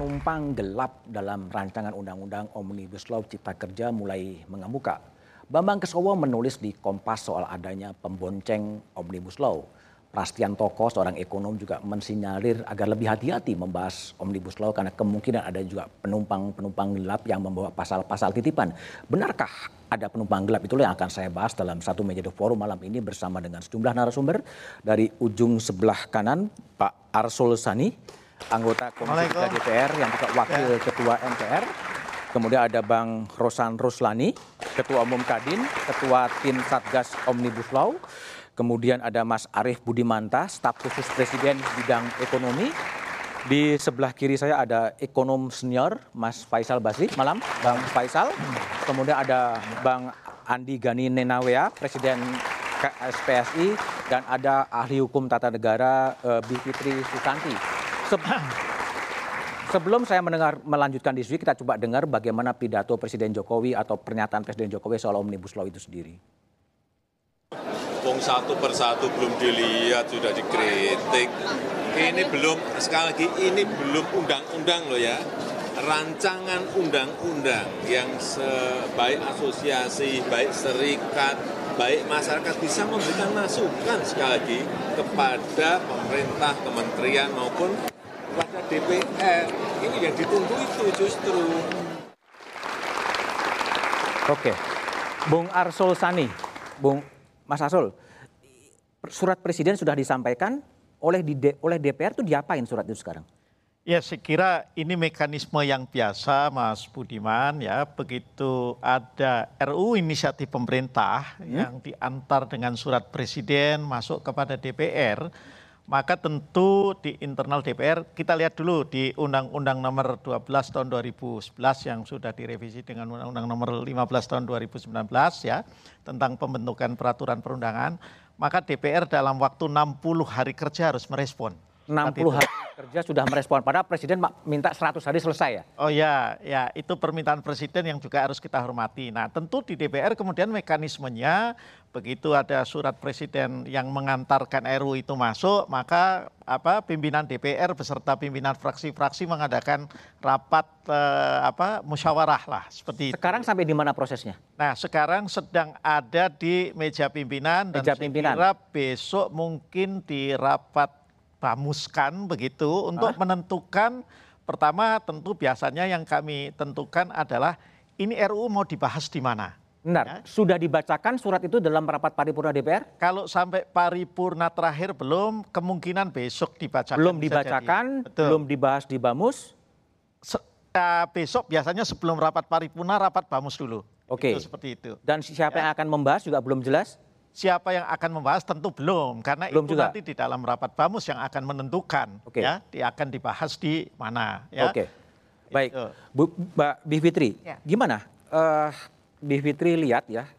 penumpang gelap dalam rancangan undang-undang Omnibus Law Cipta Kerja mulai mengemuka. Bambang Kesowo menulis di Kompas soal adanya pembonceng Omnibus Law. Prastian Toko, seorang ekonom juga mensinyalir agar lebih hati-hati membahas Omnibus Law karena kemungkinan ada juga penumpang-penumpang gelap yang membawa pasal-pasal titipan. Benarkah ada penumpang gelap? Itulah yang akan saya bahas dalam satu meja The Forum malam ini bersama dengan sejumlah narasumber. Dari ujung sebelah kanan, Pak Arsul Sani, anggota Komisi 3 DPR yang juga wakil ya. ketua MPR. Kemudian ada Bang Rosan Ruslani, Ketua Umum Kadin, Ketua Tim Satgas Omnibus Law. Kemudian ada Mas Arief Budimanta, staf khusus Presiden bidang ekonomi. Di sebelah kiri saya ada ekonom senior Mas Faisal Basri. Malam, Bang Faisal. Kemudian ada Bang Andi Gani Nenawea, Presiden SPSI. Dan ada ahli hukum tata negara uh, Bivitri Susanti. Se Sebelum saya mendengar melanjutkan diskusi, kita coba dengar bagaimana pidato Presiden Jokowi atau pernyataan Presiden Jokowi soal Omnibus Law itu sendiri. Wong satu persatu belum dilihat sudah dikritik. Ini belum sekali lagi ini belum undang-undang loh ya. Rancangan undang-undang yang sebaik asosiasi, baik serikat, baik masyarakat bisa memberikan masukan sekali lagi kepada pemerintah, kementerian maupun kepada DPR. Ini yang ditunggu itu justru. Oke, Bung Arsul Sani, Bung Mas Asul, surat presiden sudah disampaikan oleh di, oleh DPR itu diapain surat itu sekarang? Ya, saya kira ini mekanisme yang biasa, Mas Budiman. Ya, begitu ada RU inisiatif pemerintah hmm? yang diantar dengan surat presiden masuk kepada DPR, maka tentu di internal DPR kita lihat dulu di Undang-Undang Nomor 12 Tahun 2011 yang sudah direvisi dengan Undang-Undang Nomor 15 Tahun 2019 ya tentang pembentukan peraturan perundangan, maka DPR dalam waktu 60 hari kerja harus merespon. 60 hari kerja sudah merespon. Padahal Presiden minta 100 hari selesai ya? Oh ya, ya itu permintaan Presiden yang juga harus kita hormati. Nah tentu di DPR kemudian mekanismenya begitu ada surat Presiden yang mengantarkan RU itu masuk, maka apa pimpinan DPR beserta pimpinan fraksi-fraksi mengadakan rapat eh, apa musyawarah lah seperti Sekarang sampai di mana prosesnya? Nah, sekarang sedang ada di meja pimpinan dan meja pimpinan. kira besok mungkin di rapat bamuskan begitu untuk Hah? menentukan pertama tentu biasanya yang kami tentukan adalah ini RUU mau dibahas di mana. Benar. Ya. Sudah dibacakan surat itu dalam rapat paripurna DPR? Kalau sampai paripurna terakhir belum, kemungkinan besok dibacakan. Belum dibacakan, belum dibahas di Bamus? Se ya, besok biasanya sebelum rapat paripurna, rapat Bamus dulu. Oke. Okay. seperti itu. Dan siapa ya. yang akan membahas juga belum jelas? Siapa yang akan membahas tentu belum karena belum itu juga. nanti di dalam rapat Bamus yang akan menentukan okay. ya dia akan dibahas di mana ya. Oke. Okay. Baik. Bu, Mbak Bivitri, ya. gimana? Uh, Bivitri lihat ya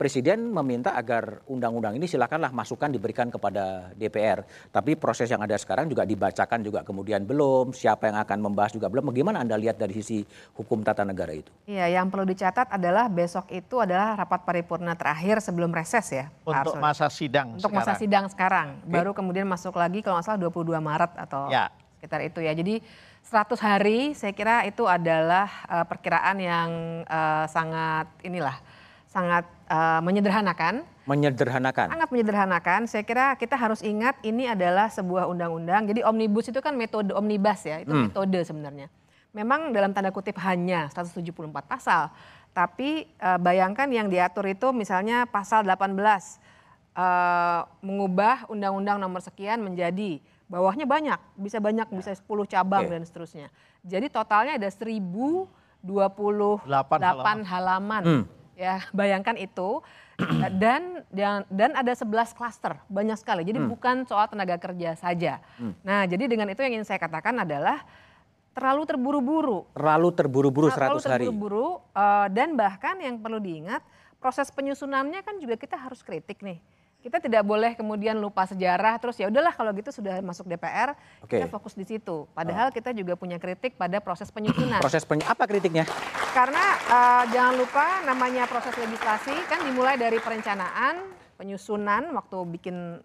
Presiden meminta agar undang-undang ini silakanlah masukan diberikan kepada DPR. Tapi proses yang ada sekarang juga dibacakan juga kemudian belum, siapa yang akan membahas juga belum. Bagaimana Anda lihat dari sisi hukum tata negara itu? Iya, yang perlu dicatat adalah besok itu adalah rapat paripurna terakhir sebelum reses ya. Untuk masa sidang Untuk sekarang. masa sidang sekarang. Okay. Baru kemudian masuk lagi kalau nggak salah 22 Maret atau ya. sekitar itu ya. Jadi 100 hari saya kira itu adalah uh, perkiraan yang uh, sangat inilah sangat uh, menyederhanakan. Menyederhanakan. Sangat menyederhanakan. Saya kira kita harus ingat ini adalah sebuah undang-undang. Jadi omnibus itu kan metode omnibus ya, itu hmm. metode sebenarnya. Memang dalam tanda kutip hanya 174 pasal, tapi uh, bayangkan yang diatur itu misalnya pasal 18 uh, mengubah undang-undang nomor sekian menjadi bawahnya banyak, bisa banyak, bisa 10 cabang okay. dan seterusnya. Jadi totalnya ada 1028 halaman. halaman. Hmm ya bayangkan itu. Dan dan ada 11 klaster banyak sekali. Jadi hmm. bukan soal tenaga kerja saja. Hmm. nah jadi dengan itu yang ingin saya katakan adalah terlalu terburu-buru. Terlalu terburu-buru 100 terlalu terburu-buru uh, dan bahkan yang perlu diingat proses penyusunannya kan juga kita harus kritik nih kita tidak boleh kemudian lupa sejarah terus ya udahlah kalau gitu sudah masuk DPR okay. kita fokus di situ. Padahal oh. kita juga punya kritik pada proses penyusunan. proses penyu apa kritiknya? Karena uh, jangan lupa namanya proses legislasi kan dimulai dari perencanaan, penyusunan waktu bikin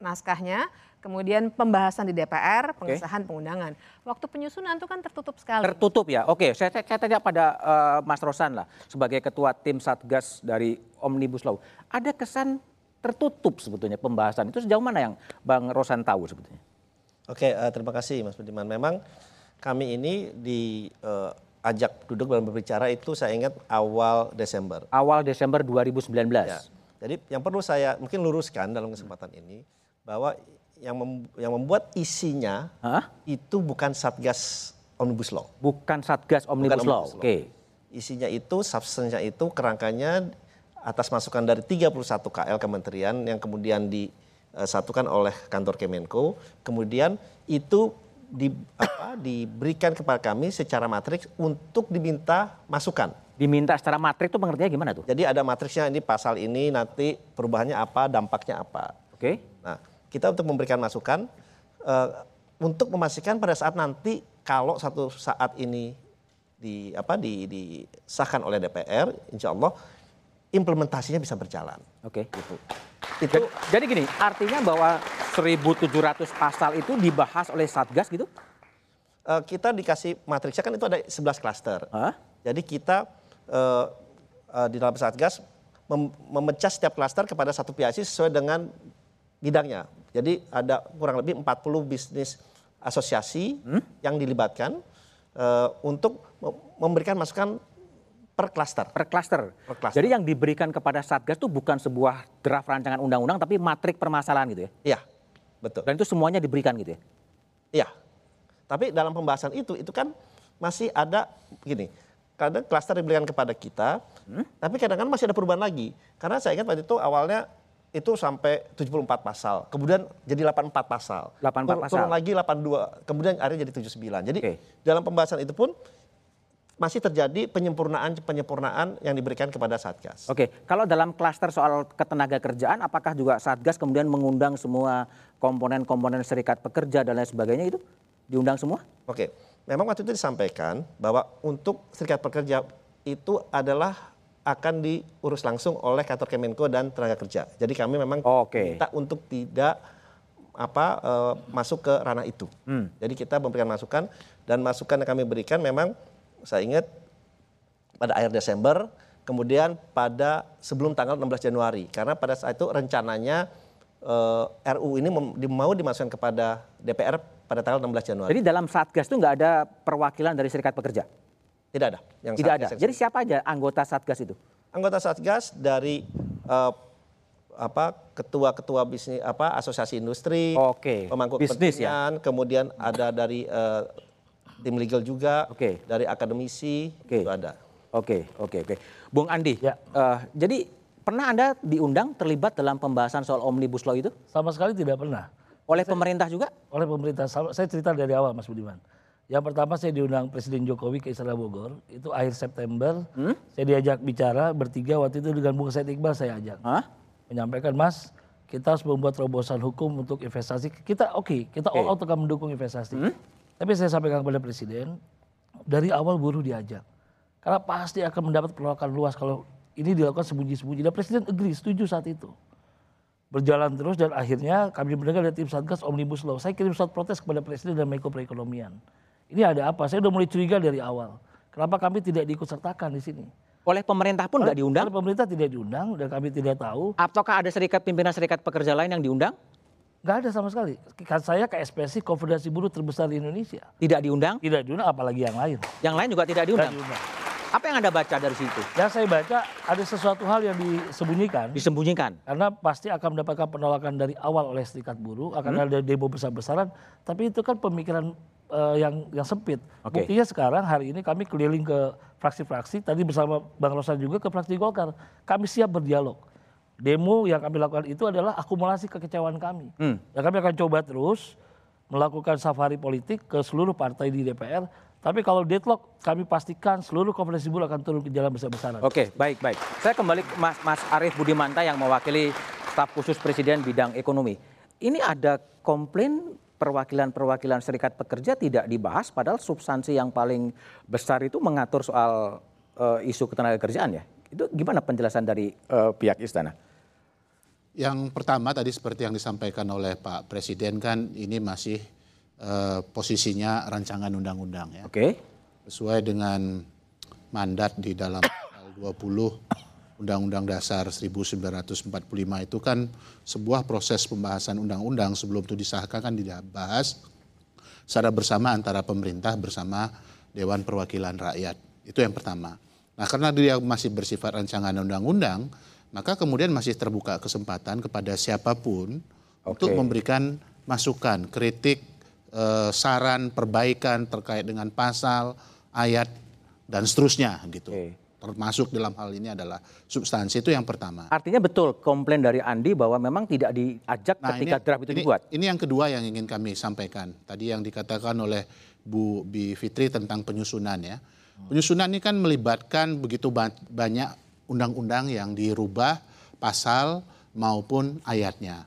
naskahnya, kemudian pembahasan di DPR, pengesahan pengundangan. Waktu penyusunan itu kan tertutup sekali. Tertutup ya. Oke, saya, saya tanya pada uh, Mas Rosan lah sebagai ketua tim Satgas dari Omnibus Law. Ada kesan tertutup sebetulnya pembahasan itu sejauh mana yang Bang Rosan tahu sebetulnya? Oke, uh, terima kasih Mas Budiman. Memang kami ini diajak uh, duduk dan berbicara itu saya ingat awal Desember. Awal Desember 2019. Ya. Jadi yang perlu saya mungkin luruskan dalam kesempatan ini bahwa yang mem, yang membuat isinya Hah? itu bukan Satgas Omnibus Law. Bukan Satgas Omnibus, bukan Law. Oke. Okay. Isinya itu substansinya itu kerangkanya atas masukan dari 31 KL kementerian yang kemudian disatukan oleh kantor Kemenko, kemudian itu di, apa, diberikan kepada kami secara matriks untuk diminta masukan. Diminta secara matriks itu pengertiannya gimana tuh? Jadi ada matriksnya ini pasal ini nanti perubahannya apa, dampaknya apa. Oke. Okay. Nah, kita untuk memberikan masukan uh, untuk memastikan pada saat nanti kalau satu saat ini di apa di disahkan oleh DPR, insya Allah implementasinya bisa berjalan. Oke. Okay. Gitu. Itu jadi gini, artinya bahwa 1.700 pasal itu dibahas oleh Satgas gitu? Uh, kita dikasih matriksnya kan itu ada 11 klaster. Huh? Jadi kita uh, uh, di dalam Satgas mem memecah setiap klaster kepada satu PIC sesuai dengan bidangnya. Jadi ada kurang lebih 40 bisnis asosiasi hmm? yang dilibatkan uh, untuk memberikan masukan per klaster. Per klaster. Jadi yang diberikan kepada Satgas itu bukan sebuah draft rancangan undang-undang tapi matrik permasalahan gitu ya? Iya, betul. Dan itu semuanya diberikan gitu ya? Iya. Tapi dalam pembahasan itu, itu kan masih ada gini, kadang klaster diberikan kepada kita, hmm? tapi kadang-kadang masih ada perubahan lagi. Karena saya ingat waktu itu awalnya itu sampai 74 pasal, kemudian jadi 84 pasal. 84 pasal. Turun lagi 82, kemudian akhirnya jadi 79. Jadi okay. dalam pembahasan itu pun masih terjadi penyempurnaan penyempurnaan yang diberikan kepada Satgas. Oke, kalau dalam klaster soal ketenaga kerjaan, apakah juga Satgas kemudian mengundang semua komponen-komponen serikat pekerja dan lain sebagainya itu diundang semua? Oke, memang waktu itu disampaikan bahwa untuk serikat pekerja itu adalah akan diurus langsung oleh kantor Kemenko dan tenaga kerja. Jadi kami memang okay. minta untuk tidak apa uh, masuk ke ranah itu. Hmm. Jadi kita memberikan masukan dan masukan yang kami berikan memang saya ingat pada akhir Desember, kemudian pada sebelum tanggal 16 Januari karena pada saat itu rencananya uh, eh, RU ini mau dimasukkan kepada DPR pada tanggal 16 Januari. Jadi dalam Satgas itu nggak ada perwakilan dari serikat pekerja? Tidak ada. Yang Tidak ada. Jadi siapa aja anggota Satgas itu? Anggota Satgas dari uh, apa ketua-ketua bisnis apa asosiasi industri, okay. pemangku bisnis ya. kemudian ada dari uh, tim legal juga, okay. dari akademisi okay. itu ada. Oke, okay, oke, okay, oke. Okay. Bung Andi, ya. uh, jadi pernah Anda diundang terlibat dalam pembahasan soal Omnibus Law itu? Sama sekali tidak pernah. Oleh saya, pemerintah juga? Oleh pemerintah. Saya cerita dari awal Mas Budiman. Yang pertama saya diundang Presiden Jokowi ke Istana Bogor, itu akhir September. Hmm? Saya diajak bicara bertiga waktu itu dengan Bung Said Iqbal saya ajak. Hah? Menyampaikan, Mas, kita harus membuat terobosan hukum untuk investasi. Kita oke, okay, kita okay. all out akan mendukung investasi. Hmm? Tapi saya sampaikan kepada Presiden, dari awal buruh diajak. Karena pasti akan mendapat penolakan luas kalau ini dilakukan sembunyi-sembunyi. Dan Presiden agree, setuju saat itu. Berjalan terus dan akhirnya kami mendengar dari tim Satgas Omnibus Law. Saya kirim surat protes kepada Presiden dan Menko Perekonomian ini ada apa? Saya udah mulai curiga dari awal. Kenapa kami tidak diikut sertakan di sini? Oleh pemerintah pun nggak diundang? Oleh pemerintah tidak diundang dan kami tidak tahu. Ataukah ada serikat pimpinan serikat pekerja lain yang diundang? Gak ada sama sekali. Kan saya KSPSI Konfederasi Buruh terbesar di Indonesia. Tidak diundang? Tidak diundang, apalagi yang lain. Yang lain juga tidak diundang? Tidak diundang. Apa yang Anda baca dari situ? Yang saya baca ada sesuatu hal yang disembunyikan. Disembunyikan? Karena pasti akan mendapatkan penolakan dari awal oleh serikat buruh, akan hmm? ada demo besar-besaran. Tapi itu kan pemikiran uh, yang yang sempit. Okay. Buktinya sekarang hari ini kami keliling ke fraksi-fraksi, tadi bersama Bang Rosan juga ke fraksi Golkar. Kami siap berdialog. Demo yang kami lakukan itu adalah akumulasi kekecewaan kami. Hmm. Dan kami akan coba terus melakukan safari politik ke seluruh partai di DPR. Tapi kalau deadlock, kami pastikan seluruh konferensi buruh akan turun ke jalan besar-besaran. Oke, baik, baik. Saya kembali ke Mas, Mas Arief Budimanta yang mewakili staf khusus Presiden bidang ekonomi. Ini ada komplain perwakilan-perwakilan serikat pekerja tidak dibahas padahal substansi yang paling besar itu mengatur soal uh, isu ketenaga kerjaan ya. Itu gimana penjelasan dari uh, pihak istana? Yang pertama tadi seperti yang disampaikan oleh Pak Presiden kan ini masih uh, posisinya rancangan undang-undang ya. Oke. Okay. Sesuai dengan mandat di dalam 20 Undang-Undang Dasar 1945 itu kan sebuah proses pembahasan undang-undang sebelum itu disahkan kan dibahas secara bersama antara pemerintah bersama Dewan Perwakilan Rakyat. Itu yang pertama. Nah karena dia masih bersifat rancangan undang-undang, maka kemudian masih terbuka kesempatan kepada siapa pun okay. untuk memberikan masukan, kritik, eh, saran, perbaikan terkait dengan pasal, ayat, dan seterusnya gitu. Okay termasuk dalam hal ini adalah substansi itu yang pertama. Artinya betul komplain dari Andi bahwa memang tidak diajak nah, ketika ini, draft itu ini, dibuat. Ini yang kedua yang ingin kami sampaikan. Tadi yang dikatakan oleh Bu Bi Fitri tentang penyusunan ya. Penyusunan ini kan melibatkan begitu banyak undang-undang yang dirubah pasal maupun ayatnya.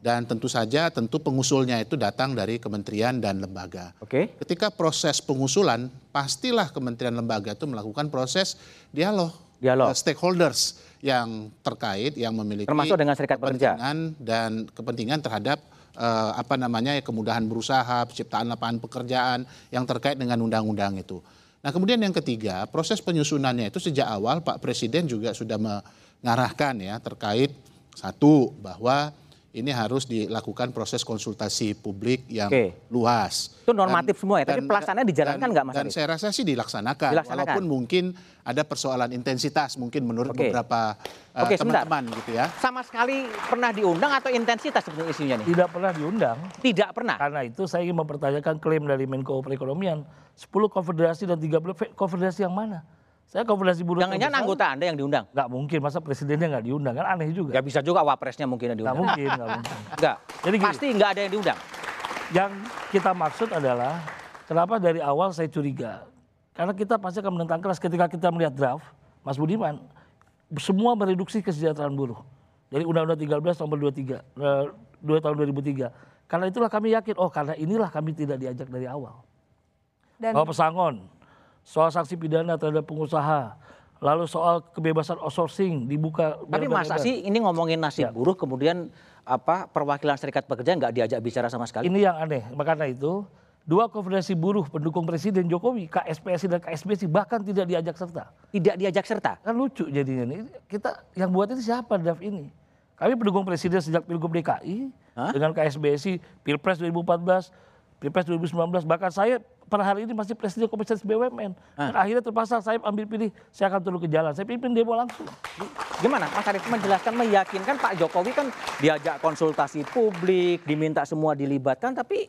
Dan tentu saja tentu pengusulnya itu datang dari kementerian dan lembaga. Oke. Okay. Ketika proses pengusulan, pastilah kementerian lembaga itu melakukan proses dialog. Dialog. Uh, stakeholders yang terkait yang memiliki termasuk dengan serikat pekerja dan kepentingan terhadap uh, apa namanya ya, kemudahan berusaha, penciptaan lapangan pekerjaan yang terkait dengan undang-undang itu. Nah, kemudian yang ketiga, proses penyusunannya itu sejak awal Pak Presiden juga sudah mengarahkan ya terkait satu bahwa ini harus dilakukan proses konsultasi publik yang Oke. luas. Itu normatif dan, semua ya, tapi pelaksanaannya dijalankan nggak Mas Dan saya rasa sih dilaksanakan, dilaksanakan, walaupun mungkin ada persoalan intensitas mungkin menurut Oke. beberapa uh, Oke, teman-teman gitu ya. Sama sekali pernah diundang atau intensitas sebetulnya isunya nih? Tidak pernah diundang. Tidak pernah? Karena itu saya ingin mempertanyakan klaim dari Menko Perekonomian, 10 konfederasi dan 30 konfederasi yang mana? Saya konfederasi buruh. Jangan-jangan anggota Anda yang diundang? Gak mungkin, masa presidennya nggak diundang kan aneh juga. Gak bisa juga wapresnya mungkin yang diundang. Gak mungkin, gak mungkin. Gak. Jadi gini, pasti nggak ada yang diundang. Yang kita maksud adalah kenapa dari awal saya curiga. Karena kita pasti akan menentang keras ketika kita melihat draft, Mas Budiman, semua mereduksi kesejahteraan buruh. Dari Undang-Undang 13 nomor 23, 2 eh, tahun 2003. Karena itulah kami yakin, oh karena inilah kami tidak diajak dari awal. Dan oh, pesangon, soal sanksi pidana terhadap pengusaha, lalu soal kebebasan outsourcing dibuka. Tapi masa sih ini ngomongin nasib ya. buruh kemudian apa perwakilan serikat pekerja nggak diajak bicara sama sekali? Ini yang aneh. Makanya itu dua konfederasi buruh pendukung Presiden Jokowi, KSPSI dan KSBSI bahkan tidak diajak serta. Tidak diajak serta? Kan lucu jadinya nih. Kita yang buat itu siapa draft ini? Kami pendukung Presiden sejak Pilgub DKI Hah? dengan KSBSI, Pilpres 2014, Pilpres 2019, bahkan saya per hari ini masih presiden komisaris BUMN. Ah. Dan akhirnya terpaksa saya ambil pilih, saya akan turun ke jalan. Saya pimpin demo langsung. Gimana Mas Arief menjelaskan, meyakinkan Pak Jokowi kan diajak konsultasi publik, diminta semua dilibatkan, tapi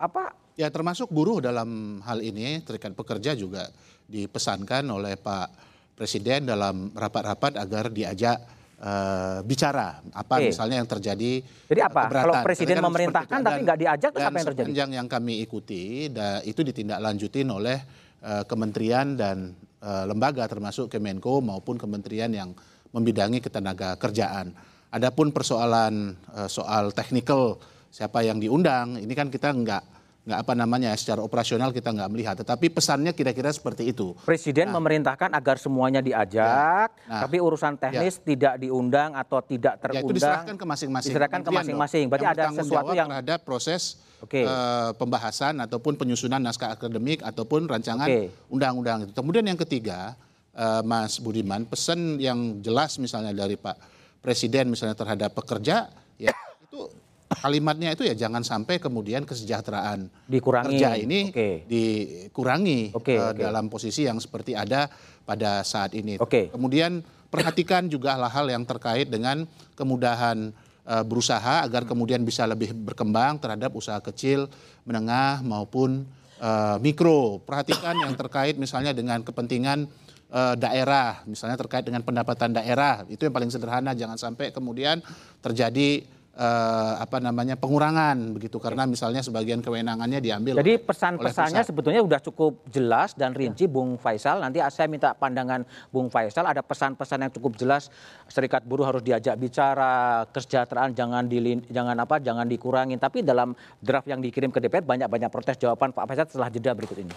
apa? Ya termasuk buruh dalam hal ini, terikat pekerja juga dipesankan oleh Pak Presiden dalam rapat-rapat agar diajak uh, bicara apa okay. misalnya yang terjadi. Jadi apa? Keberatan. Kalau presiden kan memerintahkan tapi nggak diajak, terus apa yang terjadi? Yang yang kami ikuti da, itu ditindaklanjutin oleh uh, kementerian dan uh, lembaga termasuk Kemenko maupun kementerian yang membidangi ketenaga kerjaan. Adapun persoalan uh, soal teknikal siapa yang diundang, ini kan kita nggak nggak apa namanya secara operasional kita nggak melihat. Tetapi pesannya kira-kira seperti itu. Presiden nah, memerintahkan agar semuanya diajak ya, nah, tapi urusan teknis ya. tidak diundang atau tidak terundang ya, itu diserahkan ke masing-masing. Diserahkan ke masing-masing. Berarti yang ada sesuatu yang terhadap proses okay. uh, eh, pembahasan ataupun penyusunan naskah akademik ataupun rancangan undang-undang itu. Kemudian yang ketiga uh, Mas Budiman pesan yang jelas misalnya dari Pak Presiden misalnya terhadap pekerja ya itu kalimatnya itu ya jangan sampai kemudian kesejahteraan dikurangi kerja ini okay. dikurangi okay, uh, okay. dalam posisi yang seperti ada pada saat ini. Okay. Kemudian perhatikan juga hal-hal yang terkait dengan kemudahan uh, berusaha agar kemudian bisa lebih berkembang terhadap usaha kecil, menengah maupun uh, mikro. Perhatikan yang terkait misalnya dengan kepentingan uh, daerah, misalnya terkait dengan pendapatan daerah. Itu yang paling sederhana jangan sampai kemudian terjadi uh, apa namanya pengurangan begitu karena misalnya sebagian kewenangannya diambil. Jadi pesan-pesannya sebetulnya sudah cukup jelas dan rinci ya. Bung Faisal. Nanti saya minta pandangan Bung Faisal ada pesan-pesan yang cukup jelas serikat buruh harus diajak bicara, kesejahteraan jangan di jangan apa jangan dikurangin. Tapi dalam draft yang dikirim ke DPR banyak-banyak protes jawaban Pak Faisal setelah jeda berikut ini.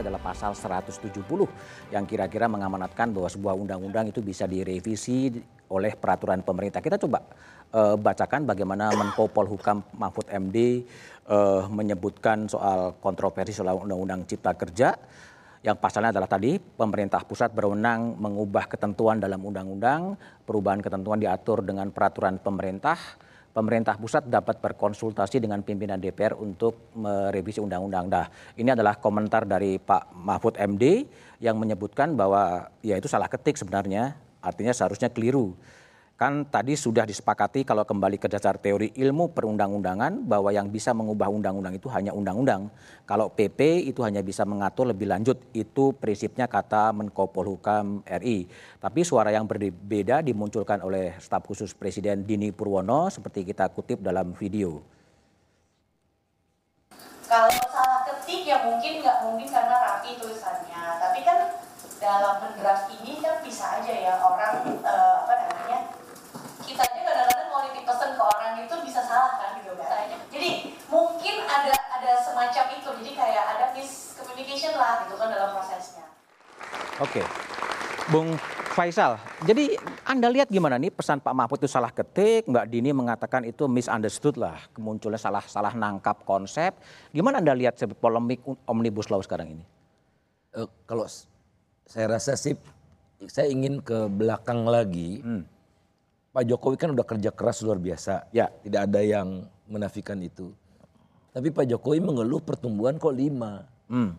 Adalah pasal 170 yang kira-kira mengamanatkan bahwa sebuah undang-undang itu bisa direvisi oleh peraturan pemerintah. Kita coba uh, bacakan bagaimana Menko Polhukam Mahfud MD uh, menyebutkan soal kontroversi soal undang-undang Cipta Kerja yang pasalnya adalah tadi pemerintah pusat berwenang mengubah ketentuan dalam undang-undang, perubahan ketentuan diatur dengan peraturan pemerintah. Pemerintah pusat dapat berkonsultasi dengan pimpinan DPR untuk merevisi undang-undang. Nah, ini adalah komentar dari Pak Mahfud MD yang menyebutkan bahwa ya itu salah ketik sebenarnya, artinya seharusnya keliru kan tadi sudah disepakati kalau kembali ke dasar teori ilmu perundang-undangan bahwa yang bisa mengubah undang-undang itu hanya undang-undang. Kalau PP itu hanya bisa mengatur lebih lanjut. Itu prinsipnya kata Menko Polhukam RI. Tapi suara yang berbeda dimunculkan oleh staf khusus Presiden Dini Purwono seperti kita kutip dalam video. Kalau salah ketik ya mungkin nggak mungkin karena rapi tulisannya. Tapi kan dalam mendraft ini kan bisa aja ya orang uh, kita aja kadang-kadang mau nitip pesan ke orang itu bisa salah kan gitu kan jadi mungkin ada ada semacam itu jadi kayak ada miscommunication lah gitu kan dalam prosesnya oke okay. Bung Faisal, jadi Anda lihat gimana nih pesan Pak Mahfud itu salah ketik, Mbak Dini mengatakan itu misunderstood lah, kemunculan salah salah nangkap konsep. Gimana Anda lihat polemik omnibus law sekarang ini? Uh, kalau saya rasa sih, saya ingin ke belakang lagi. Hmm Pak Jokowi kan udah kerja keras luar biasa. Ya. Tidak ada yang menafikan itu. Tapi Pak Jokowi mengeluh pertumbuhan kok lima. Hmm.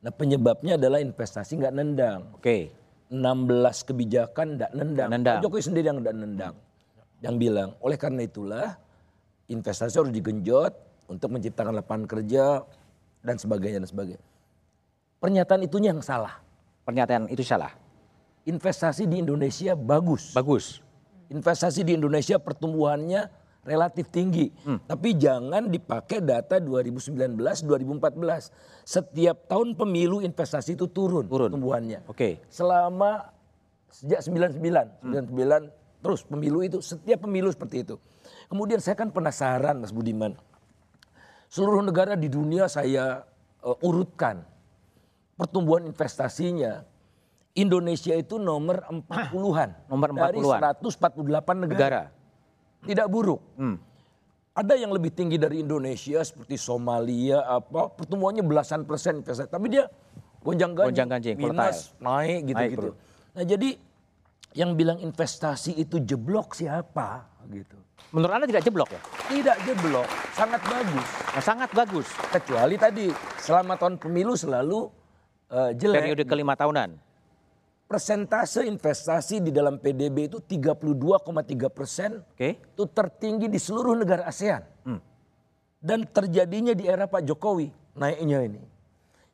Nah penyebabnya adalah investasi nggak nendang. Oke. Okay. 16 kebijakan nggak nendang. nendang. Pak Jokowi sendiri yang nggak nendang. Yang bilang, oleh karena itulah investasi harus digenjot untuk menciptakan lapangan kerja dan sebagainya dan sebagainya. Pernyataan itunya yang salah. Pernyataan itu salah. Investasi di Indonesia bagus. Bagus investasi di Indonesia pertumbuhannya relatif tinggi. Hmm. Tapi jangan dipakai data 2019, 2014. Setiap tahun pemilu investasi itu turun, turun. pertumbuhannya. Oke. Okay. Selama sejak 99, hmm. 99 terus pemilu itu setiap pemilu seperti itu. Kemudian saya kan penasaran Mas Budiman. Seluruh negara di dunia saya uh, urutkan pertumbuhan investasinya Indonesia itu nomor 40-an. Nomor 40-an. Dari 148 negara. negara. Tidak buruk. Hmm. Ada yang lebih tinggi dari Indonesia seperti Somalia apa pertumbuhannya belasan persen investasi. Tapi dia gonjang ganjing, gonjang ganjing minus, naik gitu-gitu. Nah, jadi yang bilang investasi itu jeblok siapa gitu. Menurut Anda tidak jeblok ya? Tidak jeblok, sangat bagus. Nah, sangat bagus. Kecuali tadi selama tahun pemilu selalu uh, jelek. Periode kelima tahunan persentase investasi di dalam PDB itu 32,3 persen. Okay. Itu tertinggi di seluruh negara ASEAN. Hmm. Dan terjadinya di era Pak Jokowi naiknya ini.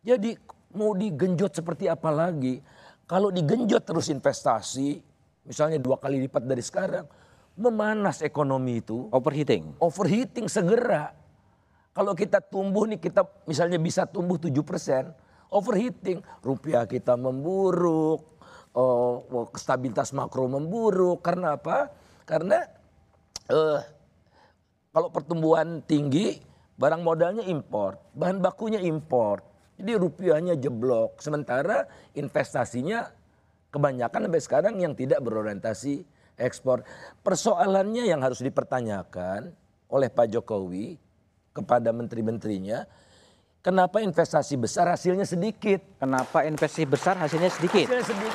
Jadi mau digenjot seperti apa lagi? Kalau digenjot terus investasi, misalnya dua kali lipat dari sekarang, memanas ekonomi itu. Overheating. Overheating segera. Kalau kita tumbuh nih kita misalnya bisa tumbuh 7 persen, overheating, rupiah kita memburuk, oh, stabilitas makro memburuk. Karena apa? Karena uh, kalau pertumbuhan tinggi, barang modalnya impor, bahan bakunya impor. Jadi rupiahnya jeblok. Sementara investasinya kebanyakan sampai sekarang yang tidak berorientasi ekspor. Persoalannya yang harus dipertanyakan oleh Pak Jokowi kepada menteri-menterinya, Kenapa investasi besar hasilnya sedikit? Kenapa investasi besar hasilnya sedikit? Hasilnya sedikit.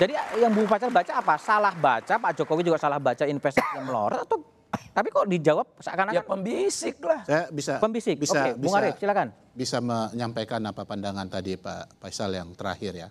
Jadi yang Bu Pacar baca apa? Salah baca, Pak Jokowi juga salah baca investasi yang melorot atau tapi kok dijawab seakan-akan ya pembisik lah. Saya bisa pembisik. Bisa, Oke, Bung Arif silakan. Bisa menyampaikan apa pandangan tadi Pak Faisal yang terakhir ya.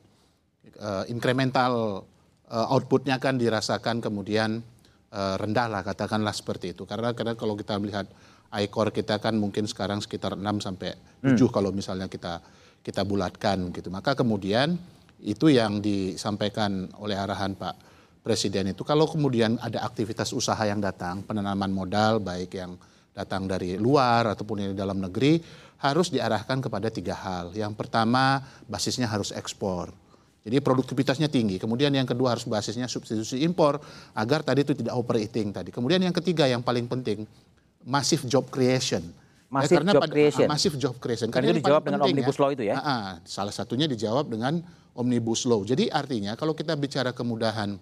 Uh, incremental uh, outputnya kan dirasakan kemudian uh, rendah lah katakanlah seperti itu. Karena karena kalau kita melihat ICOR kita kan mungkin sekarang sekitar 6 sampai 7 hmm. kalau misalnya kita kita bulatkan gitu. Maka kemudian itu yang disampaikan oleh arahan Pak Presiden itu kalau kemudian ada aktivitas usaha yang datang, penanaman modal baik yang datang dari luar ataupun yang di dalam negeri harus diarahkan kepada tiga hal. Yang pertama basisnya harus ekspor. Jadi produktivitasnya tinggi. Kemudian yang kedua harus basisnya substitusi impor agar tadi itu tidak operating tadi. Kemudian yang ketiga yang paling penting masif job creation. Massive karena job pada, creation. Massive job creation. Karena itu ini dijawab dengan penting Omnibus Law itu ya? Ah, ah. salah satunya dijawab dengan Omnibus Law. Jadi artinya kalau kita bicara kemudahan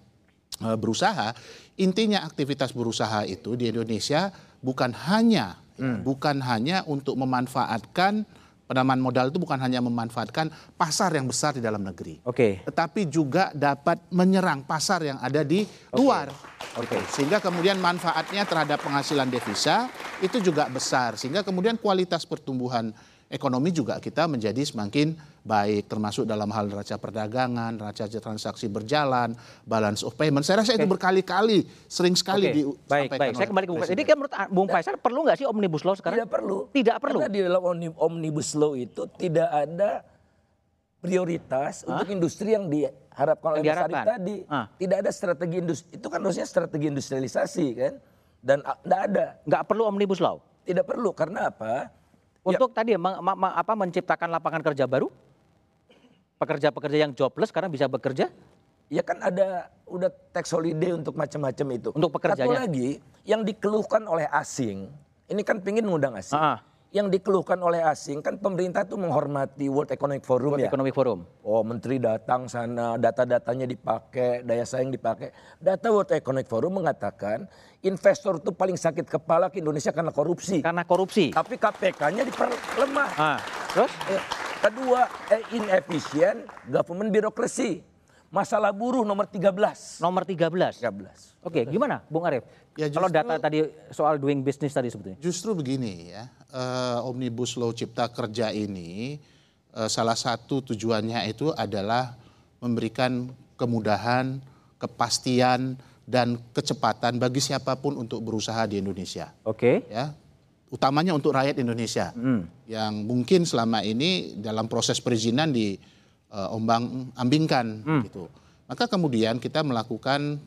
uh, berusaha, intinya aktivitas berusaha itu di Indonesia bukan hanya ya, Hmm. bukan hanya untuk memanfaatkan penanaman modal itu bukan hanya memanfaatkan pasar yang besar di dalam negeri. Oke. Tetapi juga dapat menyerang pasar yang ada di luar. Oke. Sehingga kemudian manfaatnya terhadap penghasilan devisa itu juga besar. Sehingga kemudian kualitas pertumbuhan ekonomi juga kita menjadi semakin baik termasuk dalam hal neraca perdagangan, neraca transaksi berjalan, balance of payment. Saya rasa itu berkali-kali sering sekali Oke, disampaikan Baik, baik. Saya kembali ke Bung Faisal. Jadi Presiden. kan menurut Bung Faisal perlu nggak sih Omnibus Law sekarang? Tidak perlu. Tidak perlu. Karena di dalam omni- omnibus law itu tidak ada prioritas untuk industri yang diharapkan oleh Yang Mas Arief tadi. Ah. Tidak ada strategi industri. Itu kan harusnya strategi industrialisasi kan. Dan tidak ada. Nggak perlu Omnibus Law? Tidak perlu. Karena apa? Untuk tadi ma- ma- ma- apa menciptakan lapangan kerja baru? Pekerja-pekerja yang jobless sekarang bisa bekerja? Ya kan ada udah tax holiday untuk macam-macam itu. Untuk pekerjanya. Satu lagi yang dikeluhkan oleh asing. Ini kan pingin ngundang asing. Ah. Yang dikeluhkan oleh asing kan pemerintah tuh menghormati World Economic Forum World ya. Economic Forum. Oh menteri datang sana, data-datanya dipakai, daya saing dipakai. Data World Economic Forum mengatakan investor itu paling sakit kepala ke Indonesia karena korupsi. Karena korupsi. Tapi KPK-nya diperlemah. Ah, terus? Eh, Kedua, eh, inefisien government birokrasi. Masalah buruh nomor 13. Nomor 13. 13. Oke, gimana Bung Arief? Ya, Kalau justru- data tadi soal doing business tadi sebetulnya. Justru begini ya, eh, Omnibus Law Cipta Kerja ini eh, salah satu tujuannya itu adalah memberikan kemudahan, kepastian dan kecepatan bagi siapa pun untuk berusaha di Indonesia. Oke. Ya, utamanya untuk rakyat Indonesia. Yang mungkin selama ini dalam proses perizinan di eh, ombang ambingkan gitu. Maka kemudian kita melakukan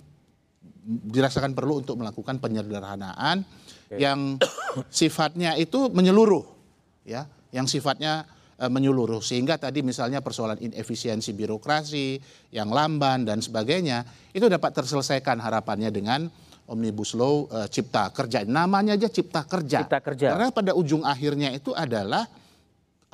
dirasakan perlu untuk melakukan penyederhanaan yang sifatnya itu menyeluruh ya, yang sifatnya eh, menyeluruh. Sehingga tadi misalnya persoalan inefisiensi birokrasi yang lamban dan sebagainya itu dapat terselesaikan harapannya dengan Omnibus Law eh, Cipta Kerja. Namanya aja Cipta Kerja. Cipta Kerja. Karena pada ujung akhirnya itu adalah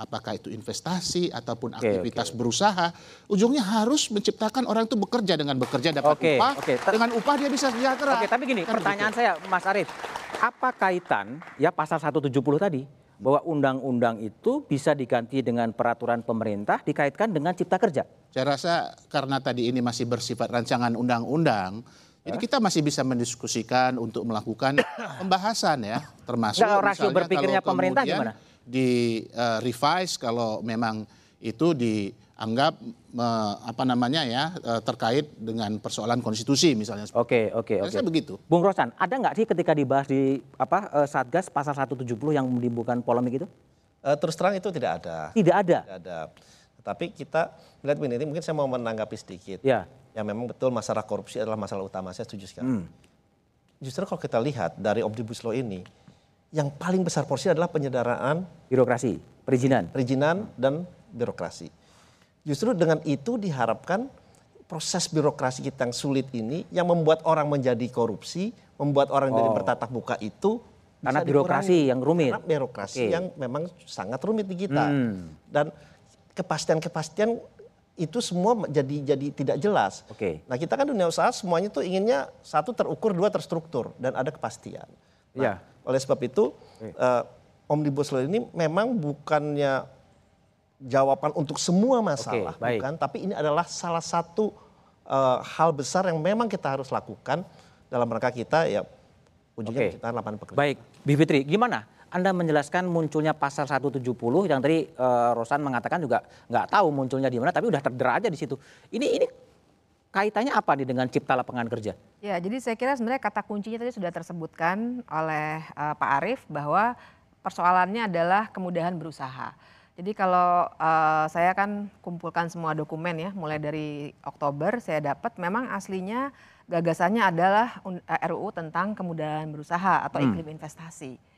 apakah itu investasi ataupun aktivitas berusaha, ujungnya harus menciptakan orang itu bekerja dengan bekerja dapat Oke, upah. Ter- dengan upah dia bisa sejahtera. Oke, tapi gini, Kan pertanyaan begitu. saya Mas Arief, apa kaitan ya pasal 170 tadi bahwa undang-undang itu bisa diganti dengan peraturan pemerintah dikaitkan dengan cipta kerja? Saya rasa karena tadi ini masih bersifat rancangan undang-undang, jadi kita masih bisa mendiskusikan untuk melakukan pembahasan ya, termasuk Nggak, rasio misalnya berpikirnya kalau pemerintah gimana? Di eh, revise kalau memang itu dianggap me- apa namanya ya eh, terkait dengan persoalan konstitusi misalnya. Oke, oke, oke. begitu. Bung Rosan, ada nggak sih ketika dibahas di apa eh, Satgas pasal 170 yang menimbulkan polemik itu? Eh, terus terang itu tidak ada. Tidak ada. Tidak ada. Tetapi kita melihat begini, ini mungkin saya mau menanggapi sedikit. Ya. Yang memang betul masalah korupsi adalah masalah utama. Saya setuju sekali. Justru kalau kita lihat dari Omnibus Law ini, yang paling besar porsi adalah penyederhanaan Birokrasi, perizinan. perizinan dan birokrasi. Justru dengan itu diharapkan proses birokrasi kita yang sulit ini yang membuat orang menjadi korupsi, membuat orang jadi Oh. bertatap muka itu Karena birokrasi dikurangi. yang rumit. Karena birokrasi Oke. yang memang sangat rumit di kita. Hmm. Dan kepastian-kepastian itu semua jadi jadi tidak jelas. Oke. Nah kita kan dunia usaha semuanya tuh inginnya satu terukur, dua terstruktur dan ada kepastian. Nah, Iya. Oleh sebab itu eh, omnibus law ini memang bukannya jawaban untuk semua masalah, baik. bukan. Tapi ini adalah salah satu eh, hal besar yang memang kita harus lakukan dalam rangka kita ya ujungnya Oke. menciptakan lapangan pekerjaan. Baik, Bi Fitri, gimana? Anda menjelaskan munculnya pasal 170 yang tadi eh, Rosan mengatakan juga nggak tahu munculnya di mana, tapi udah terdera aja di situ. Ini ini kaitannya apa nih dengan cipta lapangan kerja? Ya, jadi saya kira sebenarnya kata kuncinya tadi sudah tersebutkan oleh eh, Pak Arief bahwa persoalannya adalah kemudahan berusaha. Jadi kalau eh, saya kan kumpulkan semua dokumen ya, mulai dari Oktober saya dapat memang aslinya gagasannya adalah RUU tentang kemudahan berusaha atau iklim investasi.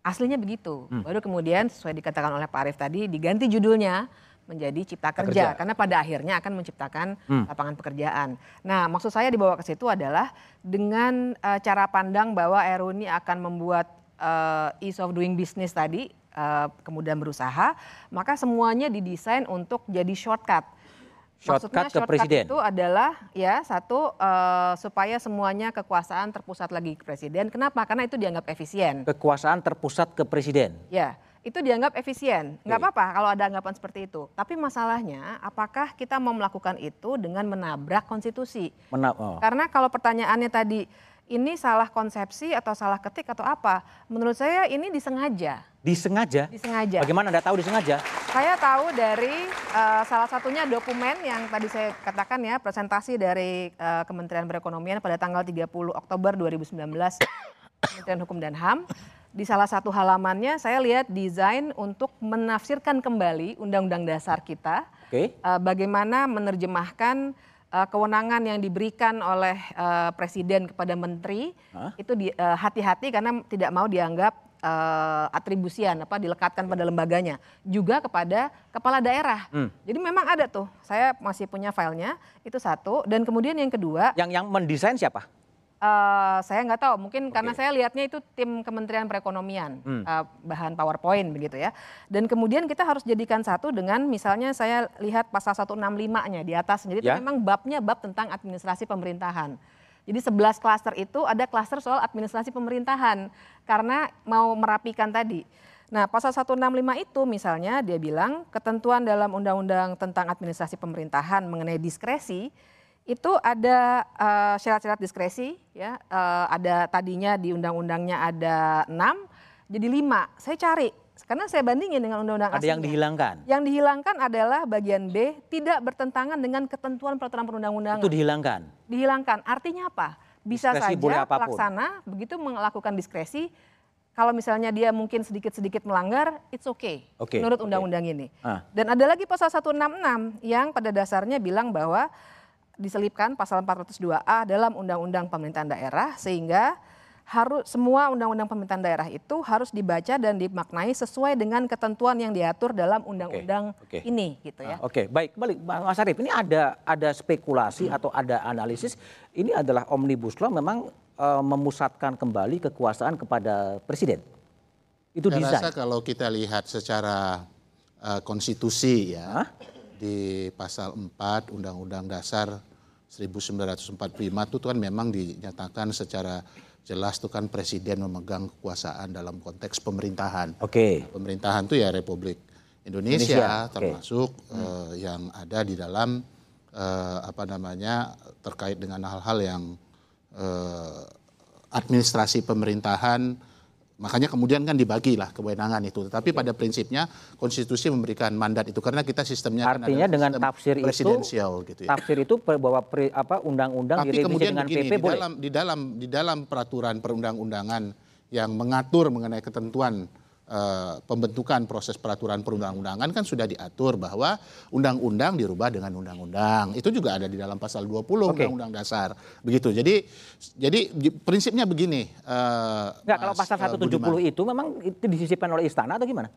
Aslinya begitu. Baru kemudian sesuai dikatakan oleh Pak Arief tadi diganti judulnya menjadi cipta kerja, kerja. karena pada akhirnya akan menciptakan lapangan pekerjaan. Nah, maksud saya dibawa ke situ adalah dengan eh, cara pandang bahwa RUU ini akan membuat uh, ease of doing business tadi, uh, kemudian berusaha, maka semuanya didesain untuk jadi shortcut. Shortcut Maksudnya ke shortcut presiden. itu adalah ya satu uh, supaya semuanya kekuasaan terpusat lagi ke presiden. Kenapa? Karena itu dianggap efisien. Kekuasaan terpusat ke presiden. Ya, itu dianggap efisien. Nggak apa-apa kalau ada anggapan seperti itu. Tapi masalahnya, apakah kita mau melakukan itu dengan menabrak konstitusi? Mena oh. Karena kalau pertanyaannya tadi, ini salah konsepsi atau salah ketik atau apa? Menurut saya ini disengaja. Disengaja? Disengaja. Bagaimana Anda tahu disengaja? Saya tahu dari uh, salah satunya dokumen yang tadi saya katakan ya, presentasi dari uh, Kementerian Perekonomian pada tanggal 30 Oktober 2019, Kementerian Hukum dan HAM. Di salah satu halamannya saya lihat desain untuk menafsirkan kembali Undang-Undang Dasar kita, Oke. uh, bagaimana menerjemahkan uh, kewenangan yang diberikan oleh uh, presiden kepada menteri Hah? itu di- uh, hati-hati karena tidak mau dianggap uh, atribusian apa dilekatkan pada lembaganya juga kepada kepala daerah. Hmm. Jadi memang ada tuh. Saya masih punya filenya itu satu dan kemudian yang kedua Yang yang mendesain siapa? Eh, saya nggak tahu mungkin karena saya lihatnya itu tim Kementerian Perekonomian Hmm. eh, bahan PowerPoint begitu ya. Dan kemudian kita harus jadikan satu dengan misalnya saya lihat pasal 165-nya di atas. Jadi itu Ya. memang babnya bab tentang administrasi pemerintahan. Jadi 11 klaster itu ada klaster soal administrasi pemerintahan karena mau merapikan tadi. Nah, pasal 165 itu misalnya dia bilang ketentuan dalam undang-undang tentang administrasi pemerintahan mengenai diskresi itu ada eh, syarat-syarat diskresi ya eh, ada tadinya di undang-undangnya ada 6 jadi 5. Saya cari karena saya bandingin dengan undang-undang Ada yang dihilangkan. Yang dihilangkan adalah bagian B tidak bertentangan dengan ketentuan peraturan perundang-undangan. Itu dihilangkan. Dihilangkan. Artinya apa? Bisa Diskresi saja pelaksana begitu melakukan diskresi kalau misalnya dia mungkin sedikit-sedikit melanggar, it's okay Oke, menurut undang-undang ini. Ah. Dan ada lagi pasal 166 yang pada dasarnya bilang bahwa diselipkan pasal 402A dalam undang-undang pemerintahan daerah sehingga harus semua undang-undang pemerintahan daerah itu harus dibaca dan dimaknai sesuai dengan ketentuan yang diatur dalam undang-undang oke. ini gitu ya. Ah, Oke, baik. Balik, Mas Arief. Ini ada ada spekulasi atau ada analisis. Ini adalah omnibus law memang eh, memusatkan kembali kekuasaan kepada presiden. Itu Saya desain. rasa kalau kita lihat secara uh, konstitusi ya di pasal 4 Undang-Undang Dasar 1945 itu kan memang dinyatakan secara jelas itu kan presiden memegang kekuasaan dalam konteks pemerintahan. Oke. Pemerintahan itu ya Republik Indonesia, Indonesia, termasuk eh, yang ada di dalam eh, apa namanya terkait dengan hal-hal yang eh, administrasi pemerintahan makanya kemudian kan dibagilah kewenangan itu tetapi pada prinsipnya konstitusi memberikan mandat itu karena kita sistemnya kan Artinya adalah dengan sistem tafsir itu presidensial gitu ya. tafsir itu bahwa apa undang-undang Tapi direvisi kemudian dengan begini, PP di boleh. dalam di dalam di dalam peraturan perundang-undangan yang mengatur mengenai ketentuan pembentukan proses peraturan perundang-undangan kan sudah diatur bahwa undang-undang dirubah dengan undang-undang. Itu juga ada di dalam pasal 20 Oke. Undang-Undang Dasar. Begitu. Jadi jadi di- prinsipnya begini. eh, Enggak, kalau pasal eh, Budiman. 170 itu memang itu disisipkan oleh istana atau gimana?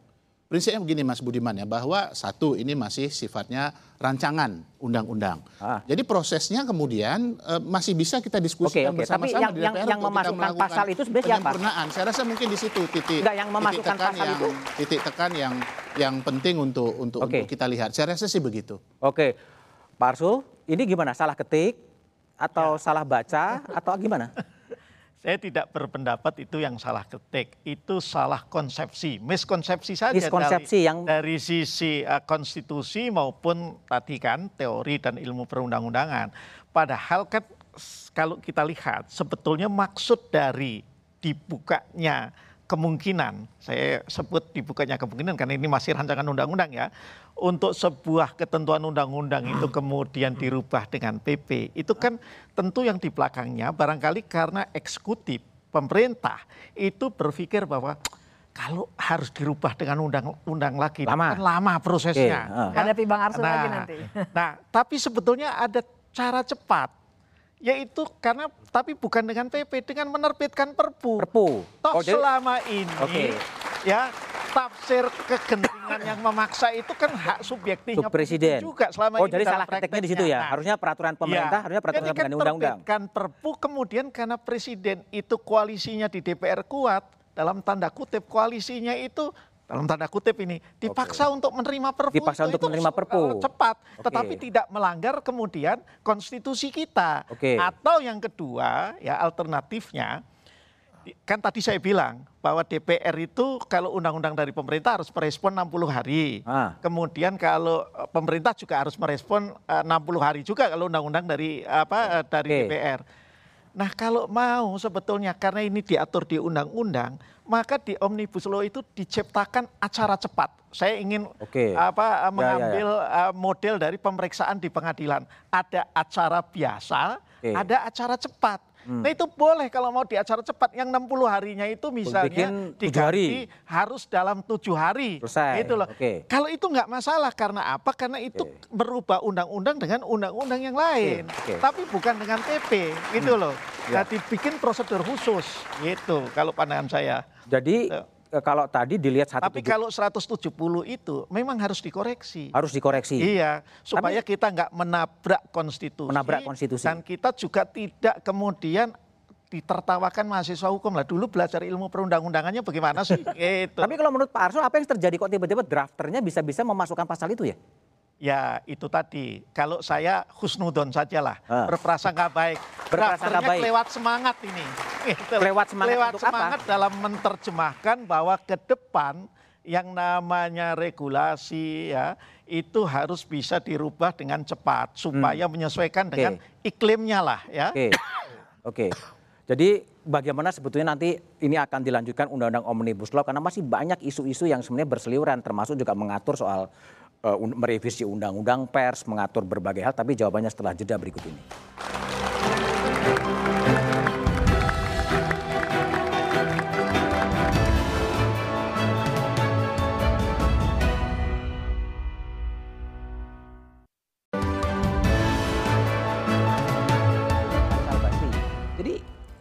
Prinsipnya begini Mas Budiman ya, bahwa satu ini masih sifatnya rancangan undang-undang. Ah. Jadi prosesnya kemudian eh, masih bisa kita diskusikan Oke, oke. bersama-sama Tapi yang- di yang- DPR yang kita memasukkan pasal itu sebenarnya siapa? penyempurnaan. Saya rasa mungkin di situ titik Enggak, yang titik memasukkan tekan pasal yang, itu? titik tekan yang yang penting untuk untuk, Oke. untuk kita lihat. Saya rasa sih begitu. Oke, Pak Arsul, ini gimana? Salah ketik atau salah baca atau gimana? Saya tidak berpendapat itu yang salah ketik, itu salah konsepsi, miskonsepsi saja Miskonsepsi dari, yang- dari sisi eh, konstitusi maupun tadi kan teori dan ilmu perundang-undangan. Padahal kan kalau kita lihat sebetulnya maksud dari dibukanya kemungkinan, saya sebut dibukanya kemungkinan karena ini masih rancangan undang-undang ya, untuk sebuah ketentuan undang-undang itu kemudian dirubah dengan PP, itu kan tentu yang di belakangnya barangkali karena eksekutif pemerintah itu berpikir bahwa kalau harus dirubah dengan undang-undang lagi, Lama. kan lama prosesnya. Oke, ah. Ya. Hadapi Bang Arsul lagi nanti. Nah, tapi sebetulnya ada cara cepat. Yaitu karena tapi bukan dengan PP, dengan menerbitkan perpu. Perpu. Toh Oh, jadi- selama ini Oke. ya tafsir kegentingan yang memaksa itu kan hak subjektifnya presiden. juga selama oh, ini jadi dalam salah ketiknya di situ ya. Nah, harusnya peraturan pemerintah, Ya. harusnya peraturan Jadi kan undang-undang. terbitkan perpu kemudian karena presiden itu koalisinya di DPR kuat, dalam tanda kutip koalisinya itu dalam tanda kutip ini dipaksa okay. untuk menerima perpu dipaksa untuk menerima perpu cepat okay. tetapi tidak melanggar kemudian konstitusi kita okay. atau yang kedua ya alternatifnya kan tadi saya bilang bahwa DPR itu kalau undang-undang dari pemerintah harus merespon 60 hari. Ah. Kemudian kalau eh, pemerintah juga harus merespon 60 eh, hari juga kalau undang-undang dari apa dari okay. DPR. Nah kalau mau sebetulnya karena ini diatur di undang-undang, maka di omnibus law itu diciptakan acara cepat. Saya ingin okay. apa mengambil ya, ya, ya. model dari pemeriksaan di pengadilan. Ada acara biasa, okay. ada acara cepat. Hmm. Nah itu boleh kalau mau di acara cepat yang 60 harinya itu misalnya diganti hari. harus dalam tujuh hari. Selesai. Itu loh. Okay. Kalau itu nggak masalah karena apa? Karena itu okay. merubah undang-undang dengan undang-undang yang lain. Okay. Okay. Tapi bukan dengan PP gitu hmm. loh. Ya. Jadi bikin prosedur khusus gitu kalau pandangan saya. Jadi gitu. Eh, kalau tadi dilihat satu Tapi kalau 170 itu memang harus dikoreksi. Harus dikoreksi. Iya, supaya Tapi, kita nggak menabrak konstitusi. Menabrak konstitusi. Dan kita juga tidak kemudian ditertawakan mahasiswa hukum lah. Dulu belajar ilmu perundang-undangannya bagaimana sih? gitu. Tapi kalau menurut Pak Arsul apa yang terjadi kok tiba-tiba drafternya bisa-bisa memasukkan pasal itu ya? Ya itu tadi, kalau saya husnudon sajalah, ah. berprasangka baik. Berprasangka baik. lewat semangat ini. Gitu. Lewat semangat Lewat semangat apa? dalam menerjemahkan bahwa ke depan yang namanya regulasi ya itu harus bisa dirubah dengan cepat supaya hmm. menyesuaikan dengan okay. iklimnya lah ya. Oke. Okay. Oke. Okay. Jadi bagaimana sebetulnya nanti ini akan dilanjutkan undang-undang omnibus law karena masih banyak isu-isu yang sebenarnya berseliweran termasuk juga mengatur soal uh, merevisi undang-undang pers, mengatur berbagai hal, tapi jawabannya setelah jeda berikut ini.